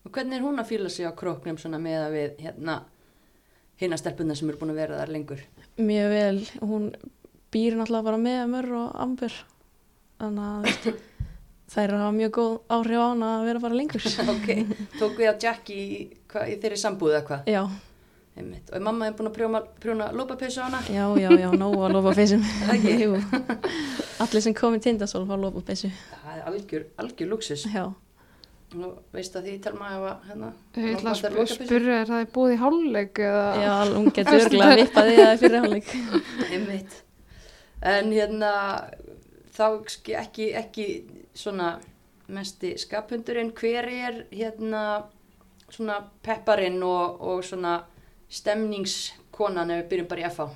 Speaker 1: Og hvernig er hún að fýla sig á króknum svona með að við hérna hinna stelpunna sem eru búin að vera þar lengur?
Speaker 2: Mjög vel, hún býr náttúrulega bara með mörg og ambur þannig að þær eru að hafa mjög góð áhrif á hana að vera bara lengur. <laughs>
Speaker 1: ok, tók við á Jackie í, hva, í þeirri sambúð eða hvað?
Speaker 2: Já,
Speaker 1: Einmitt. Og er mamma er búin að prjóna, prjóna lópapeysu á hana?
Speaker 2: já, já, já, nóg að lofa peysum.
Speaker 1: Það <laughs> ekki?
Speaker 2: Jú, allir sem kom í tindasól fá lofa peysu.
Speaker 1: Það er algjör, algjör luxus.
Speaker 2: Já,
Speaker 1: Nú veist að því telma að hérna,
Speaker 3: ég ætla að spyrja er það er búið í hálfleik eða
Speaker 2: já, <laughs> hún getur örgulega að vippa því að það er fyrir hálfleik.
Speaker 1: Einmitt. En hérna, þá ekki, ekki svona mesti skaphundurinn, hver er hérna svona pepparinn og, og svona stemningskonan ef við byrjum bara í FH?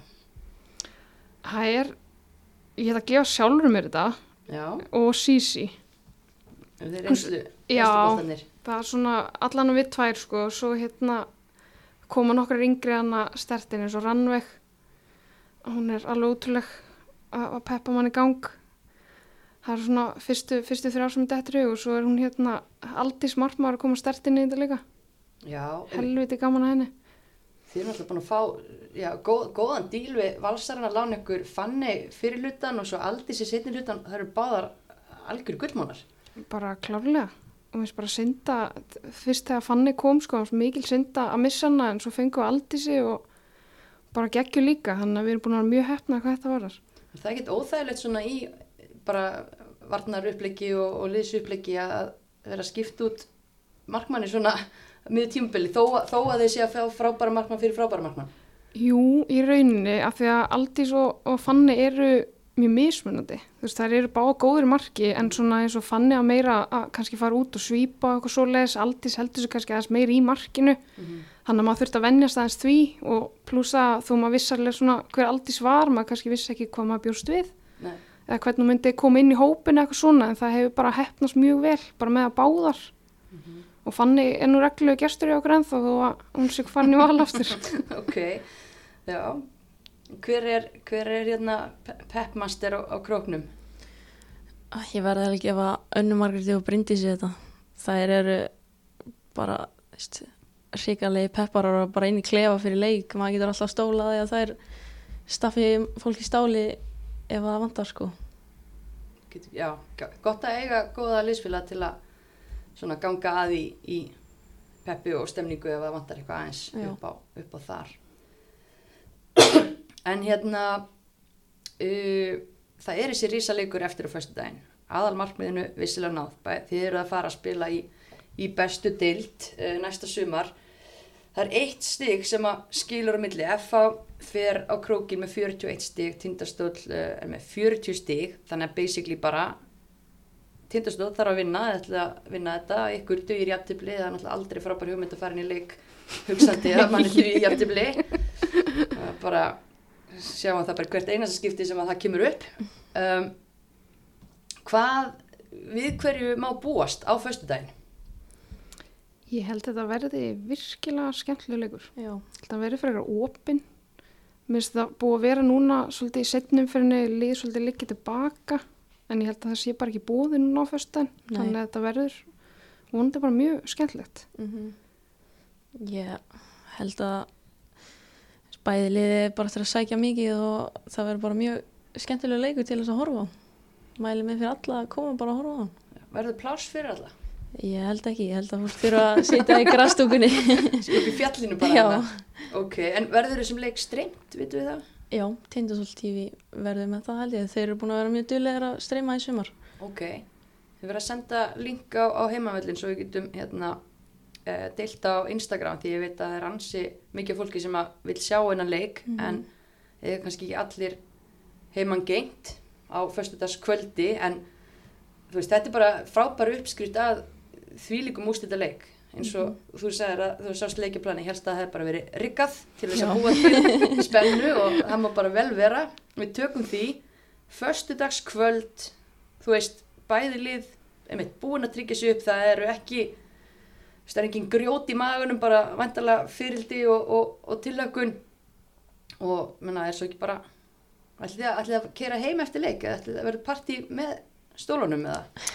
Speaker 3: það er ég ætla að gefa sjálfur mér þetta
Speaker 1: Já,
Speaker 3: og Sisi
Speaker 1: þeir eru reynslu,
Speaker 3: Já.
Speaker 1: boltanir.
Speaker 3: það er svona allan við tvær sko og svo hérna koma nokkrar yngri hana stertin eins og Rannveig hún er alveg útrúleg að að peppa mann í gang það er svona fyrstu, fyrstu þrjá sem er og svo er hún hérna Aldís Martmar að koma stertin í þetta líka
Speaker 1: Já,
Speaker 3: helviti gaman að henni
Speaker 1: Þið erum alltaf búin að fá já, góð, góðan díl við valsarinn að lána ykkur fanni fyrir hlutan og svo aldís í setni hlutan. Það eru báðar algjör gullmónar.
Speaker 3: bara klárlega og mér finnst bara synda fyrst þegar Fanny kom sko, var mikil synda að missa hana en svo fengum við Aldísi og bara geggju líka þannig að við erum búin að vera mjög hefna hvað þetta varar
Speaker 1: Það er ekkert óþægilegt svona í bara varnar uppleiki og, og liðs uppleiki að vera skipt út markmanni svona miður tímabili þó, þó að þeir sé að fá frábæra markmann fyrir frábæra markmann.
Speaker 3: Jú, í rauninni af því að Aldís og, og Fanny eru mjög mismunandi. Þú veist, þær eru báða góður marki en svona eins og fanni að meira að kannski fara út og svípa eitthvað svo leiðis, aldís heldur sér kannski aðeins meira í markinu. Þannig að maður þurft að vennjast aðeins því og pluss að þú maður vissarlega svona hver aldís var, maður kannski vissi ekki hvað maður bjóst við
Speaker 1: Nei.
Speaker 3: Eða hvernig hún myndi koma inn í hópinu eitthvað svona en það hefur bara hefnast mjög vel bara með að báðar og fanni er nú reglulegu gestur í okkur ennþá þó að hún sé farin í val aftur. <laughs>
Speaker 1: ok, já hver er, hver er hérna pe- peppmaster á, á króknum
Speaker 2: Ah, Ég verði að gefa önnu Margréti og Bryndísi þetta. Það eru bara, ríkalegi pepparar og bara inn í klefa fyrir leik. Maður getur alltaf stólaði að það er staffi fólk í stáli ef það vantar sko.
Speaker 1: Já, gott að eiga góða liðsfélag til að svona ganga að í, í peppi og stemningu ef það vantar eitthvað aðeins upp á, upp á þar. En hérna uh, það er þessi rísaleikur eftir á föstu daginn aðal markmiðinu vissilega náð bæ, þið eru að fara að spila í, í bestu deild uh, næsta sumar það er eitt stig sem að skilur á milli. FH fer á krókin með 41 stig tindastóll er með 40 stig. Þannig að basically bara tindastóll þarf að vinna að vinna þetta, ykkur dugir jafntibli það er náttúrulega aldrei frábær hugmynd að fara inn í leik hugsandi að mann er dugir jafntibli bara sjáum það bara hvert einasta skipti sem að það kemur upp. Um, hvað við hverju má búast á föstudaginn
Speaker 3: Ég held að þetta verði virkilega skemmtilega leikur.
Speaker 2: Já.
Speaker 3: Þetta verði fyrir eitthvað opinn. Mér finnst það búið að vera núna svolítið í setnum fyrir henni lið svolítið likið tilbaka en ég held að það sé bara ekki búið núna á.
Speaker 2: Nei.
Speaker 3: Þannig að þetta verður vonandi bara mjög skemmtilegt.
Speaker 2: Mm Ég held að bæði liði bara eftir að sækja mikið og það verður bara mjög skemmtilega leikur til þess að horfa á. Mæli mig fyrir alla að koma bara að horfa á
Speaker 1: verður pláss fyrir alla
Speaker 2: Ég held ekki, ég held að fólk þurfa að sitja í grastúkunni. <laughs>
Speaker 1: upp í fjallinu bara ok, en verður þessum leik strengt, vitum við það?
Speaker 2: Já, Tindasól TV verður með það held ég. Þeir eru búin að vera mjög duglegir að streyma í sumar.
Speaker 1: ok, við verðum að senda link á, á heimavellin svo við getum hérna uh, deilt á Instagram því ég veit að það er ansi mikið fólki sem vil sjá hennan leik en það er kannski ekki allir heimann gengt á föstudagskvöldi en þú veist, þetta er bara frábæru uppskrift að þvílíkum ústita leik eins og þú sagðir að þú sást leikjaplani helst að það hefði bara verið riggað til þess að búa til <laughs> spennu og það má bara vel vera. Við tökum því föstudagskvöld þú veist, bæði lið einmitt, búin að tryggja sig upp það eru ekki það er engin grjót í magunum bara vantarlega fyrildi og, og, og tillökun og menna, er svo ekki bara ætlið að, að kera heim eftir leik eða ætlið að vera partí með stólunum eða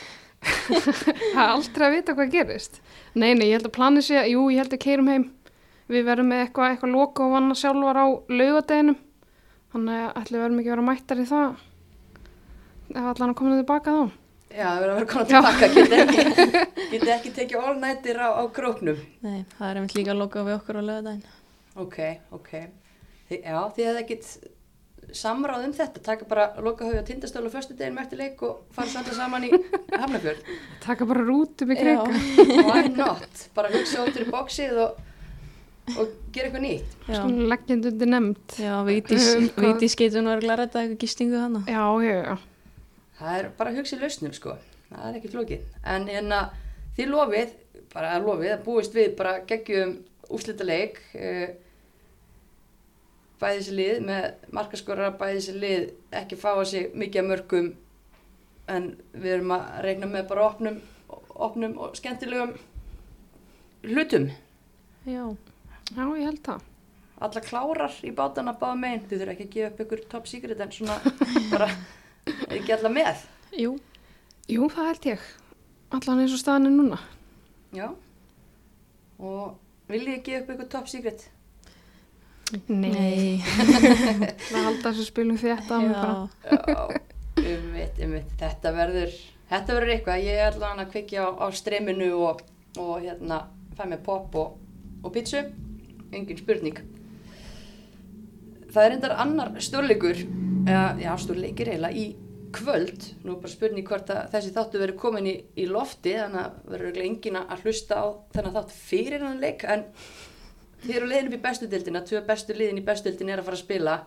Speaker 3: Það er aldrei að vita hvað gerist. Nei, nei, ég held að planið sé, jú, ég held að keirum heim. Við verðum með eitthvað, eitthvað loka og vanna sjálfar á laugadeginum. Þannig að ætli við verðum ekki að vera mættar í það. Ef allan að koma tilbaka þá.
Speaker 1: Já, það verður að vera konar tilbaka, geti ekki, <laughs> geti ekki tekið all nightir á, á króknum.
Speaker 2: Nei, það er einmitt líka að loka við okkur á lögadaginn.
Speaker 1: Ok, ok. Þi, já, þið hefði ekkit samráð um þetta, taka bara lokahauð á tindastölu á föstu deginu eftir leik og fara svo alltaf saman í <laughs> Hafnarfjörð.
Speaker 3: Taka bara rútum í
Speaker 2: Já.
Speaker 3: kreika. <laughs>
Speaker 1: Why not? Bara hugsa út í bóksið og, og gera eitthvað nýtt.
Speaker 3: Svona leggjandi undir nefnd.
Speaker 2: já Vigdís,
Speaker 3: Um,
Speaker 2: getur nú að rætta eitthvað gistingu hana.
Speaker 3: Já, já, já.
Speaker 1: Það er bara að hugsa í lausnum, sko. Það er ekki flókið. En hérna, þið lofið, bara lofið, að búist við bara geggjum úslita leik. Uh, bæði þessi lið með markaskora, bæði þessi lið ekki fá að sig mikið að mörgum en við erum að reyna með bara opnum, opnum og skemmtilegum hlutum.
Speaker 2: Já,
Speaker 3: Já, ég held það.
Speaker 1: Alla klárar í bátana báða megin. Þið þurfa ekki að gefa upp ykkur top secret en svona <laughs> bara ekki alla með.
Speaker 2: jú,
Speaker 3: Jú, það held ég. Allan eins og staðan er núna.
Speaker 1: Já. Og viljið þið gefa upp ykkur top secret?
Speaker 2: Nei,
Speaker 3: Það <laughs> halda þessu spilum þetta
Speaker 1: umvitt, umvitt. Þetta verður, þetta verður eitthvað. Ég er allavega að kvikja á, á streyminu og, og hérna fæ mér pop og, og pítsu. Engin spurning. Það er endar annar stórleikur, eða, já, stórleikir eiginlega í kvöld. Nú er bara spurning hvort að þessi þáttu verður komin í, í lofti, þannig að verður enginn að hlusta á þennan þátt fyrir hann leik, en þið eru leiðin upp í bestu dildina, tvö bestu liðin í bestu dildin er að fara að spila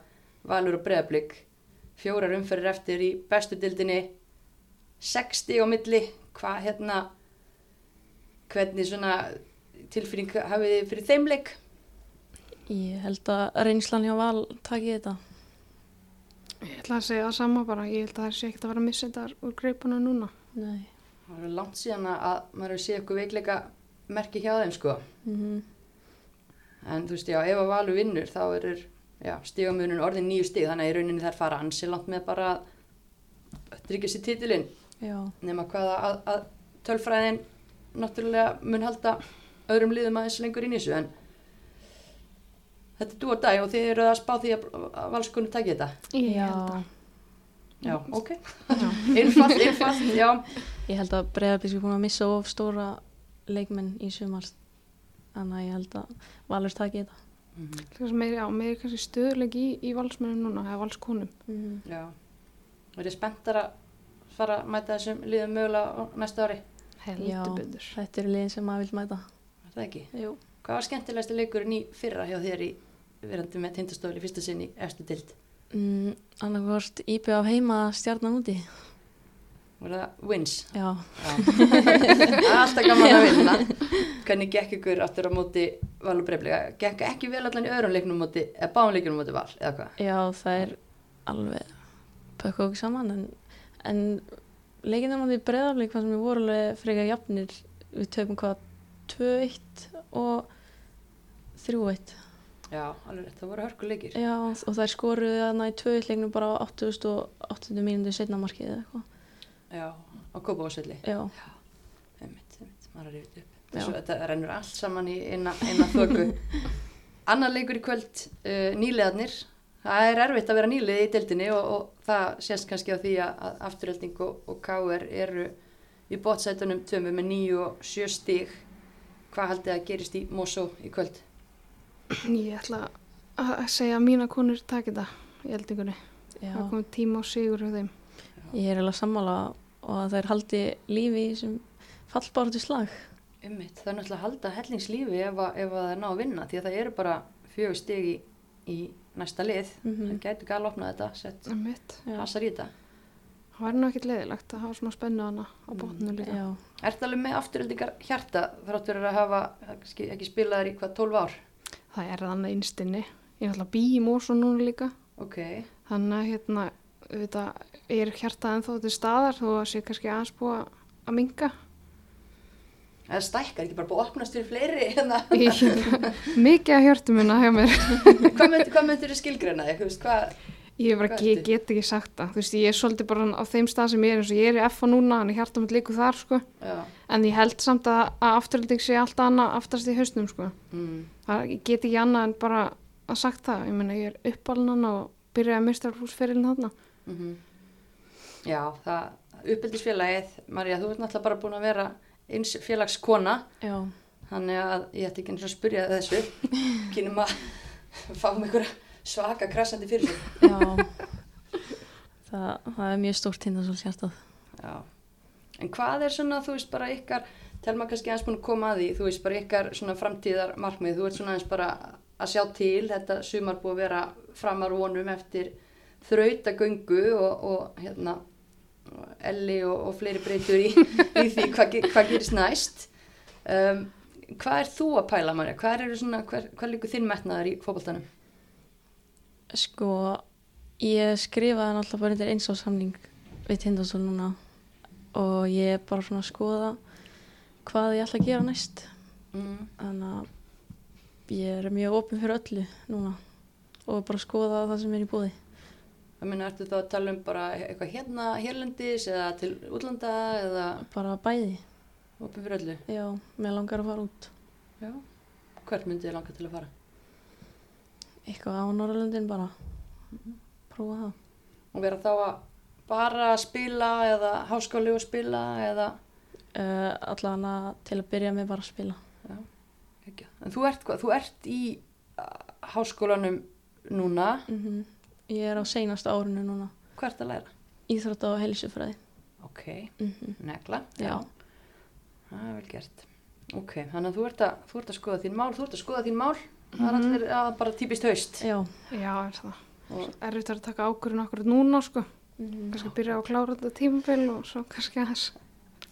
Speaker 1: Valur og Breiðablík fjórar umferðir eftir í bestu dildinni 60 á milli. Hvað hérna hvernig svona tilfinning hafið þið fyrir þeim leik?
Speaker 2: Ég held að reynslan hjá Val taki þetta.
Speaker 3: Ég ætla að segja það sama bara, ég held að það sé ekkert að vera að missa þetta úr greipuna núna.
Speaker 2: Nei.
Speaker 1: það er langt síðan að maður hefur séð eitthvað veikleika merki hjá þeim sko.
Speaker 2: Mm
Speaker 1: en þú veist já, ef að Valur vinnur þá er stígamunum orðin nýju stíg þannig að í rauninni þær fara ansi langt með bara að tryggja sér titilinn
Speaker 2: Já.
Speaker 1: nema hvaða að, að tölfræðin náttúrulega mun halda öðrum liðum aðeins lengur inn í þessu en þetta er dú og dag og þið eru að spá því að, að valskunni taki þetta
Speaker 3: Ég
Speaker 2: Já.
Speaker 3: held að.
Speaker 1: já, ok,
Speaker 3: Já. <laughs>
Speaker 1: einfalt, einfalt já,
Speaker 2: Ég held að Breiðarbygg er búin að missa of stóra leikmenn í sumar. Þannig að ég held að Valur taki þetta.
Speaker 1: Mhm,
Speaker 3: Það er meiri, já, meiri kannski stöðuleik í, í valsmennum núna, eða valskonum.
Speaker 2: Mm
Speaker 1: já og er spenntar að fara að mæta þessum liðum mögulega á næsta ári
Speaker 2: Já. Þetta eru liðin sem maður vil mæta.
Speaker 1: er það ekki?
Speaker 2: Jú.
Speaker 1: Hvað var skemmtilegasti leikurinn í fyrra hjá þér í verandi með tindastóli fyrsta sinn í eftir dild?
Speaker 2: Mm, annarkvort íbjöð af heima stjarnan úti.
Speaker 1: Var það wins?
Speaker 2: Já.
Speaker 1: Já. Það er alltaf gaman að vinna. Hvernig gekk ykkur áttur á móti val og breyflega? Gekk ekki vel allan í öðrum leiknum móti, eða báðum leiknum móti val, eða hvað?
Speaker 2: Já, það er alveg pökku okkur saman en, en leikinum á því breyðafleik fannst mér voru alveg frekar jafnir við töfum hvað 2-1 og 3-1
Speaker 1: Já, alveg það voru hörkuleikir.
Speaker 2: Já, og þær skoruðu þarna í 2-1 leiknum bara á 88 mínúti setna markið eða eitthvað
Speaker 1: Já, á Kópavásvelli.
Speaker 2: Já,
Speaker 1: Einmitt, einmitt, maður er yfir upp. Þessu, þetta rennur allt saman í eina, eina þöku. <laughs> Annar leikur í kvöld, uh, nýlegaðnir. Það er erfitt að vera nýlið í deildinni og, og það sést kannski á því að, að afturölding og, og káer eru í bótsætunum tvömu með nýju og sjö stíg. Hvað haldið að gerist í Mosó í kvöld?
Speaker 3: Ég ætla að segja að mína konur taki þetta í eldingunni.
Speaker 2: já.
Speaker 3: Það komið tíma á sigur hjá þeim.
Speaker 2: Ég er alveg sammála og að þær haldi lífi í þessum fallbáratu slag
Speaker 1: Ummitt, það er náttúrulega að halda hellingslífi ef, að- ef að það er ná að vinna því að það eru bara fjögur stig í, í næsta lið.
Speaker 2: mm
Speaker 1: Það gætu gæla að opna þetta, sett
Speaker 3: Það
Speaker 1: hasar í þetta.
Speaker 3: Það var nú ekkert leiðilegt að hafa svona spennu hana á
Speaker 1: Mm,
Speaker 3: botninu líka.
Speaker 2: Já,
Speaker 1: Ertu alveg með afturöldingar hjarta þrátt fyrir að hafa ekki, ekki spilað þér í hvað 12 ár?
Speaker 3: Það er þannig einstinni. Ég er alltaf bí í Mósó núna líka.
Speaker 1: Ok,
Speaker 3: Þannig að hérna, auðvitað, er hjartað ennþá til staðar þó að sé kannski aðeins búið að minga.
Speaker 1: það stækkar ekki bara búið að opnast fyrir fleiri hérna. <laughs>
Speaker 3: Mikið að hjörtu minna hjá mér. <laughs>
Speaker 1: hvað myndir þú skilgreina þig?
Speaker 3: Ég bara
Speaker 1: Hvað
Speaker 3: ge,
Speaker 1: ertu?
Speaker 3: get ekki sagt það. Veist, ég er svolítið bara á þeim stað sem ég er eins og ég er í F núna, hann er hjartað mitt líku þar, sko. En ég held samt að, að afturölding sé allt annað aftast í hausnum, sko.
Speaker 1: mm,
Speaker 3: Það ég get ekki annað en bara að sagt það. Ég meina, ég er uppalnan og byrjaði að mistarfúsferilin þarna.
Speaker 1: mm já, það, uppeldisfélagið, Marja, þú ert náttúrulega bara búin að vera eins félagskona,
Speaker 2: já,
Speaker 1: þannig að ég ætti ekki eins og að spyrja þig þessu, <laughs> kynum að fá með einhverja svaka krassandi fyrir sig.
Speaker 2: já. Það, það er mjög stórt tindasól hjartað.
Speaker 1: Já, en hvað er svona, þú veist, bara ykkar, telma kannski aðeins búin að koma að því, þú veist, bara ykkar svona framtíðar markmið, þú ert svona aðeins bara að sjá til, þetta sumar búið að vera framar vonum eftir þrautagöngu og, og hérna, Elli og, og fleiri breytur í, í því <laughs> hvað, hvað gerist næst. Um, hvað er þú að pæla, Marja? Hvað er svona, hver, hvað líkur þinn metnaður í fótboltanum?
Speaker 2: Sko, ég skrifaði náttúrulega bara undir eins á samning við tindasól núna og ég er bara svona að skoða hvað ég ætla að gera næst
Speaker 1: Mm.
Speaker 2: þannig að ég er mjög opinn fyrir öllu núna og bara skoða það sem er í búði
Speaker 1: Það minna, ertu þá að tala um bara eitthvað hérna, hérlendis eða til útlanda eða
Speaker 2: bara bæði,
Speaker 1: opið fyrir öllu?
Speaker 2: já, mér langar að fara út
Speaker 1: Já. Hvert myndið þið langa til að fara?
Speaker 2: eitthvað á Norrlöndin bara prófa það
Speaker 1: Og vera þá að bara spila eða háskóli og spila eða...
Speaker 2: uh, allavega til að byrja með bara að spila
Speaker 1: Já, ekki. En þú ert, þú ert í uh, háskólanum núna.
Speaker 2: mm ég er á seinasta árinu núna
Speaker 1: Hvað ert að læra?
Speaker 2: íþrótta og heilsufræði
Speaker 1: Ok,
Speaker 2: mm
Speaker 1: negla.
Speaker 2: já,
Speaker 1: Það er vel gert. Ok, þannig að þú ert að, þú ert að skoða þín mál, þú ert að skoða þín mál. Það er
Speaker 3: Mhm.
Speaker 1: allir að bara típist haust.
Speaker 2: já,
Speaker 3: Já, er það.
Speaker 1: og
Speaker 3: Erfitt er að taka ákvörðun okkur núna sko.
Speaker 2: Mhm.
Speaker 3: Kannski byrja á að klára þetta tímabil og svo kannski aðeins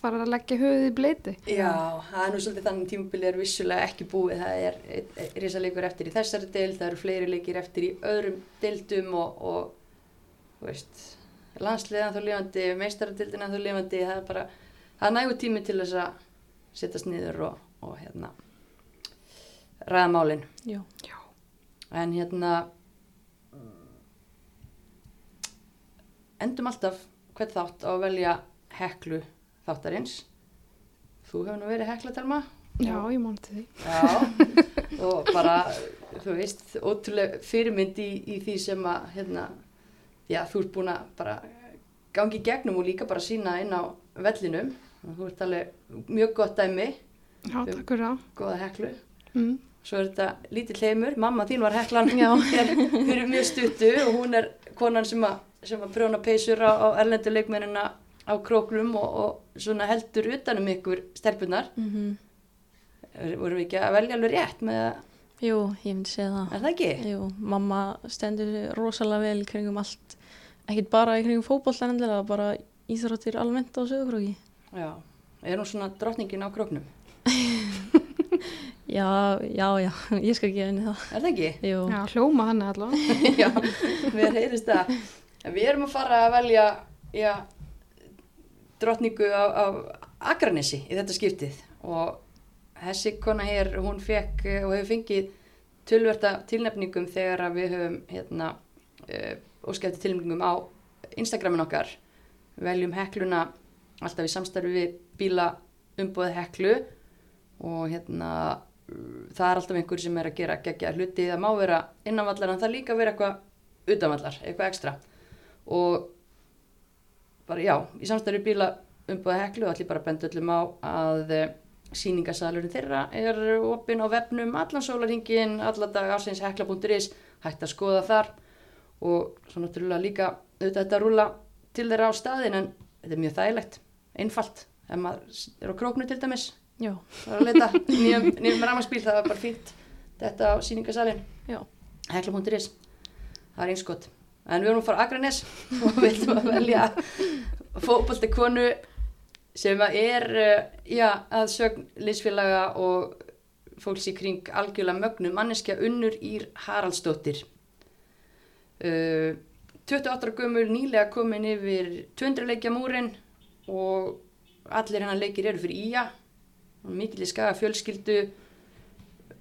Speaker 3: fara að leggja höfuð í bleiti.
Speaker 1: Já, það er nú svolítið þannig tímabili er vissulega ekki búið, það er risalegur eftir í þessari deild, það eru fleiri leikir eftir í öðrum deildum og, og veist, landsliðan þá lifandi, meistaradildina þá lifandi, það er bara, það er nægu tími til þess að setjast niður og, og hérna, ræða málin.
Speaker 2: Já.
Speaker 3: Já.
Speaker 1: En hérna, endum alltaf hvern þátt á að velja heklu þáttarins. Þú hefur nú verið hekla, Telma?
Speaker 3: Já, ég mánu til því.
Speaker 1: Já, og bara, þú veist, ótrúlega fyrirmynd í, í því sem að, hérna, já, þú ert búin að bara gangi gegnum og líka bara sína inn á vellinum. Og Þú ert alveg mjög gott dæmi,
Speaker 3: Já, takk fyrir það.
Speaker 1: góða heklu.
Speaker 3: Mm.
Speaker 1: Svo er þetta lítill heimur, mamma þín var heklan
Speaker 2: Já. <laughs>
Speaker 1: hér fyrir mjög stuttu og hún er konan sem að, sem að prjóna peysur á, á erlendu leikmennina á króklum og, og svona heldur utanum ykkur stelpunar.
Speaker 2: Mhm.
Speaker 1: Vorum við ekki að velja alveg rétt með að,
Speaker 2: Jú, ég myndi segja það.
Speaker 1: er það ekki?
Speaker 2: Jú, mamma stendur sig rosalega vel kringum allt, ekkert bara í kringum fótbollan endilega, bara íþróttir almennt á sögurkróki.
Speaker 1: Já, er hún svona drottningin á króknum? <laughs>
Speaker 2: Já, já, já, ég skal gefa henni það.
Speaker 1: Er það ekki?
Speaker 2: Jú,
Speaker 3: Já, hljóma þannig allavega. <laughs>
Speaker 1: já, mér heyrist það. En Við erum að fara að velja, já, drottningu á, á Akranessi í þetta skiptið. Og þessi kona hér, hún fekk eh, og hefur fengið tölverta tilnefningum þegar að við höfum hérna uh, óskæfti tilnefningum á Instagramin okkar. Veljum hekluna alltaf í samstarfi við bíla umbúið heklu. Og hérna það er alltaf einhver sem er að gera geggja hluti, það má vera innanvallar en það líka vera eitthvað utanvallar, eitthvað ekstra. Og bara já, í við bíla umbúið heklu og allir bara benda öllum á að uh, síningasalurinn þeirra er opinn á vefnum allan sólaringin, alla dag ásins hekla.is, hægt að skoða þar. Og svo náttúrulega líka auðvitað þetta rúla til þeirra á staðin en þetta er mjög þægilegt, einfalt. Ef maður er á króknu til dæmis
Speaker 2: já,
Speaker 1: það er að leita. Nýjum, nýjum ramaspíl, það var bara fínt þetta á síningasalinn hekla.is það er einskott en við erum að fara að Akranes <laughs> og við ætlum að velja fótbolti konu sem er uh, já, að sögn liðsfélaga og fólks í kring algjörlega mögnu manneskja Unnur Ír Haraldsdóttir. Uh, 28 ára gömul nýlega komin yfir 200 leikja múrin og allir hennar leikir eru fyrir Ía. Mikil í skaga fjölskyldu.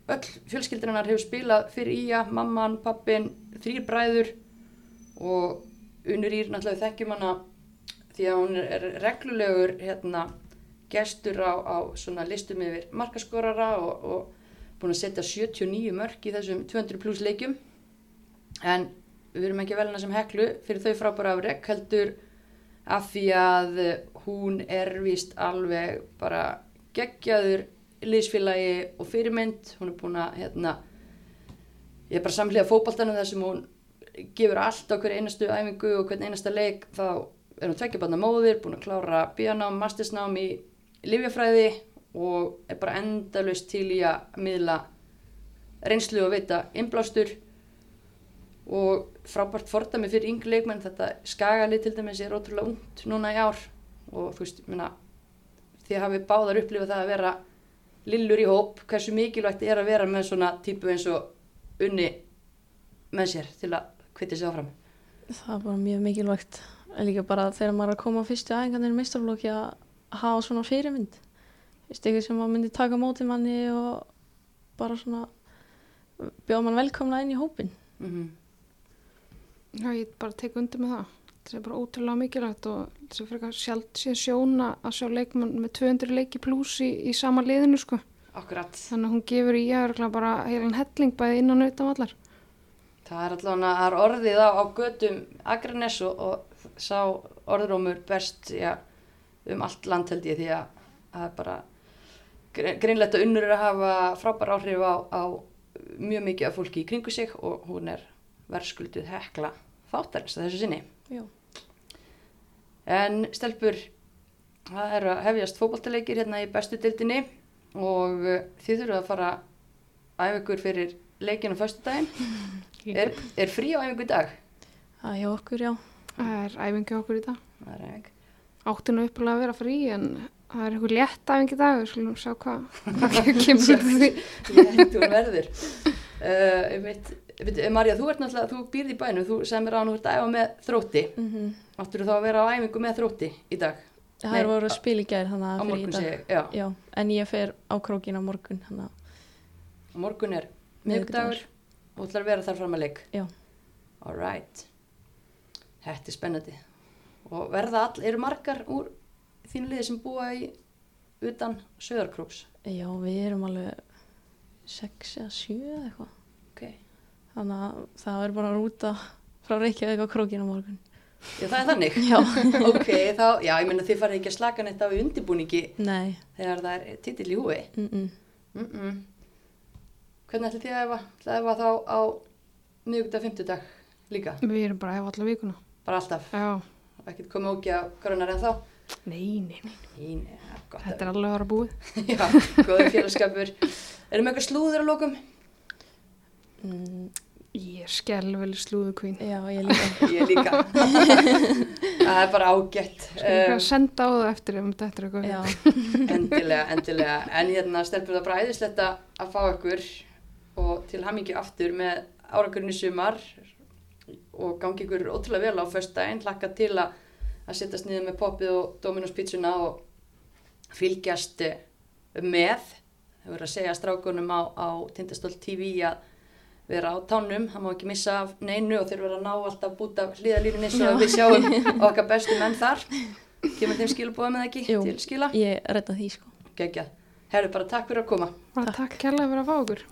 Speaker 1: Öll fjölskyldur hennar hefur spilað fyrir Ía, mamman, pappin þrýr bræður og Unnur Ír náttúrulega þekkjum hana því að hún er reglulegur hérna, gestur á, á listum yfir markaskorara og, og búin að setja 79 mörg í þessum 200 pluss leikjum. En við erum ekki velina sem heklu fyrir þau frábæra afrek heldur af því að hún er vist alveg bara geggjaður liðsfélagi og fyrirmynd. Hún er búin að hérna, ég er bara samlega fótballtanum þar sem hún gefur allt á hverju einastu æfingu og hvern einasta leik þá er hún tveggjabanna móðir, búin að klára bíanám, mastersnám í livjafræði og er bara endalust til í að miðla reynslu og veita innblástur. Og frábært fordami fyrir yngri leikmenn þetta skagalið til dæmis er ótrúlega ungt núna í ár. Og þú veist, minna, því hafið báðar upplifað það að vera lillur í hóp, hversu mikilvægt er að vera með svona típu eins og unni með sér til að hvitja sig áfram.
Speaker 2: Það er bara mjög mikilvægt. En líka bara þegar maður er að koma á fyrstu aðengarnir í meistarflokki að hafa svona fyrirmynd. Eitthvað sem maður myndi taka á móti manni og bara svona bjóða mann velkomna inn í hópin.
Speaker 1: Mm
Speaker 3: Já, ég bara tek undir með það. Það er bara ótrúlega mikilvægt og þess að frekar sjálf sé sjóna að sjá leikmann með 200 leiki pluss í, í sama liðinu sko.
Speaker 1: Akkurat.
Speaker 3: Þannig að hún gefur í aðurkla bara heilin helling bæði innan utan allar.
Speaker 1: Það er allavega orðið á, á gödum Akranes og, og sá orðrómur best já, um allt land held ég því að það er bara gre- greinlegt að unnur er að hafa frábær áhrif á, á mjög mikið af fólki í kringu sig og hún er verðskuldið hekla þáttarins að þessu sinni.
Speaker 2: Já.
Speaker 1: En stelpur, það er að hefjast fótballtaleikir hérna í bestu dildinni og uh, þið þurfum að fara að æfa ykkur fyrir leikinu á föstudaginn. <laughs> Er, er frí á æfingu í dag?
Speaker 2: Það er hjá okkur, já.
Speaker 3: Það er æfingi okkur í dag.
Speaker 1: Það er ekki.
Speaker 3: Átti nú uppalega að vera frí en það er eitthvað létt æfingi í dag. Við skulum sjá hvað hva <laughs> kemur út því.
Speaker 1: Létt úr verður. Uh, veit, veit, Marja, þú ert náttúrulega, þú býrð í bænum, þú sem er á nú ert að æfa með þrótti.
Speaker 2: Mm -hmm.
Speaker 1: Áttur þú þá að vera á æfingu með þrótti í dag?
Speaker 2: Það er voru að spila í gær, þannig að fyrir í
Speaker 1: morgun
Speaker 2: dag.
Speaker 1: sé ég, já.
Speaker 2: Já, en ég fer á krókin á morgun,
Speaker 1: morgun er
Speaker 2: Miðvikudagur
Speaker 1: og ætlar að vera þar fram að leik.
Speaker 2: Já.
Speaker 1: All right. Þetta er spennandi. Og verða all, eru margar úr þínu liði sem búa í utan Söðarkróks?
Speaker 2: já, við erum alveg sex eða sjö eða eitthvað.
Speaker 1: Ok.
Speaker 2: Þannig að það er bara að rúta frá Reykjavík á krókin á morgun.
Speaker 1: Já, það er þannig. <laughs>
Speaker 2: Já, <laughs>
Speaker 1: ok, þá, já, ég meina þið farið ekki að slaka neitt á undirbúningi
Speaker 2: nei,
Speaker 1: þegar það er titill í húi.
Speaker 2: -mm. Mm
Speaker 1: -mm. Hvernig ætli þið að æfa? Ætli að æfa þá á miðvikudag, fimmtudag líka?
Speaker 3: Við erum bara að hefa alla vikuna.
Speaker 1: Bara alltaf?
Speaker 3: Já.
Speaker 1: Ekkert komið ógi á grunnar en þá?
Speaker 3: Nei, nei, nei.
Speaker 1: Nei, nei, það er gott
Speaker 3: Þetta er alveg að vera búið. <laughs>
Speaker 1: Já, góður félagskapur. Erum við eitthvað slúður að lokum?
Speaker 2: Mm,
Speaker 3: Ég er skelvel slúðu kvín.
Speaker 2: já, ég líka. <laughs>
Speaker 1: Ég líka. <laughs> það er bara ágætt.
Speaker 3: Um, senda á það eftir ef þetta er eitthvað.
Speaker 2: Já,
Speaker 1: endilega, endilega. En hérna stelpur það bara æðislegt að fá ykkur og til hamingju aftur með árangurinn í sumar og gangi ykkur ótrúlega vel á föstudaginn. Hlakka til að, að setjast niður með poppið og Dominos pizzuna og fylgjast eh, með. Það verður að segja strákunum á, á Tindastól TV að vera á tánum, það má ekki missa af neinu og þeir verða að ná alltaf búta hlýðalínunni svo að við sjáum <laughs> okkar bestu menn þar. Kemur þeim skilabóða með ekki
Speaker 2: Jú.
Speaker 1: til skila?
Speaker 2: ég redda því, sko.
Speaker 1: Geggjað. Herru, bara takk fyrir að koma.
Speaker 3: Bara takk kærlega fyrir að fá okkur.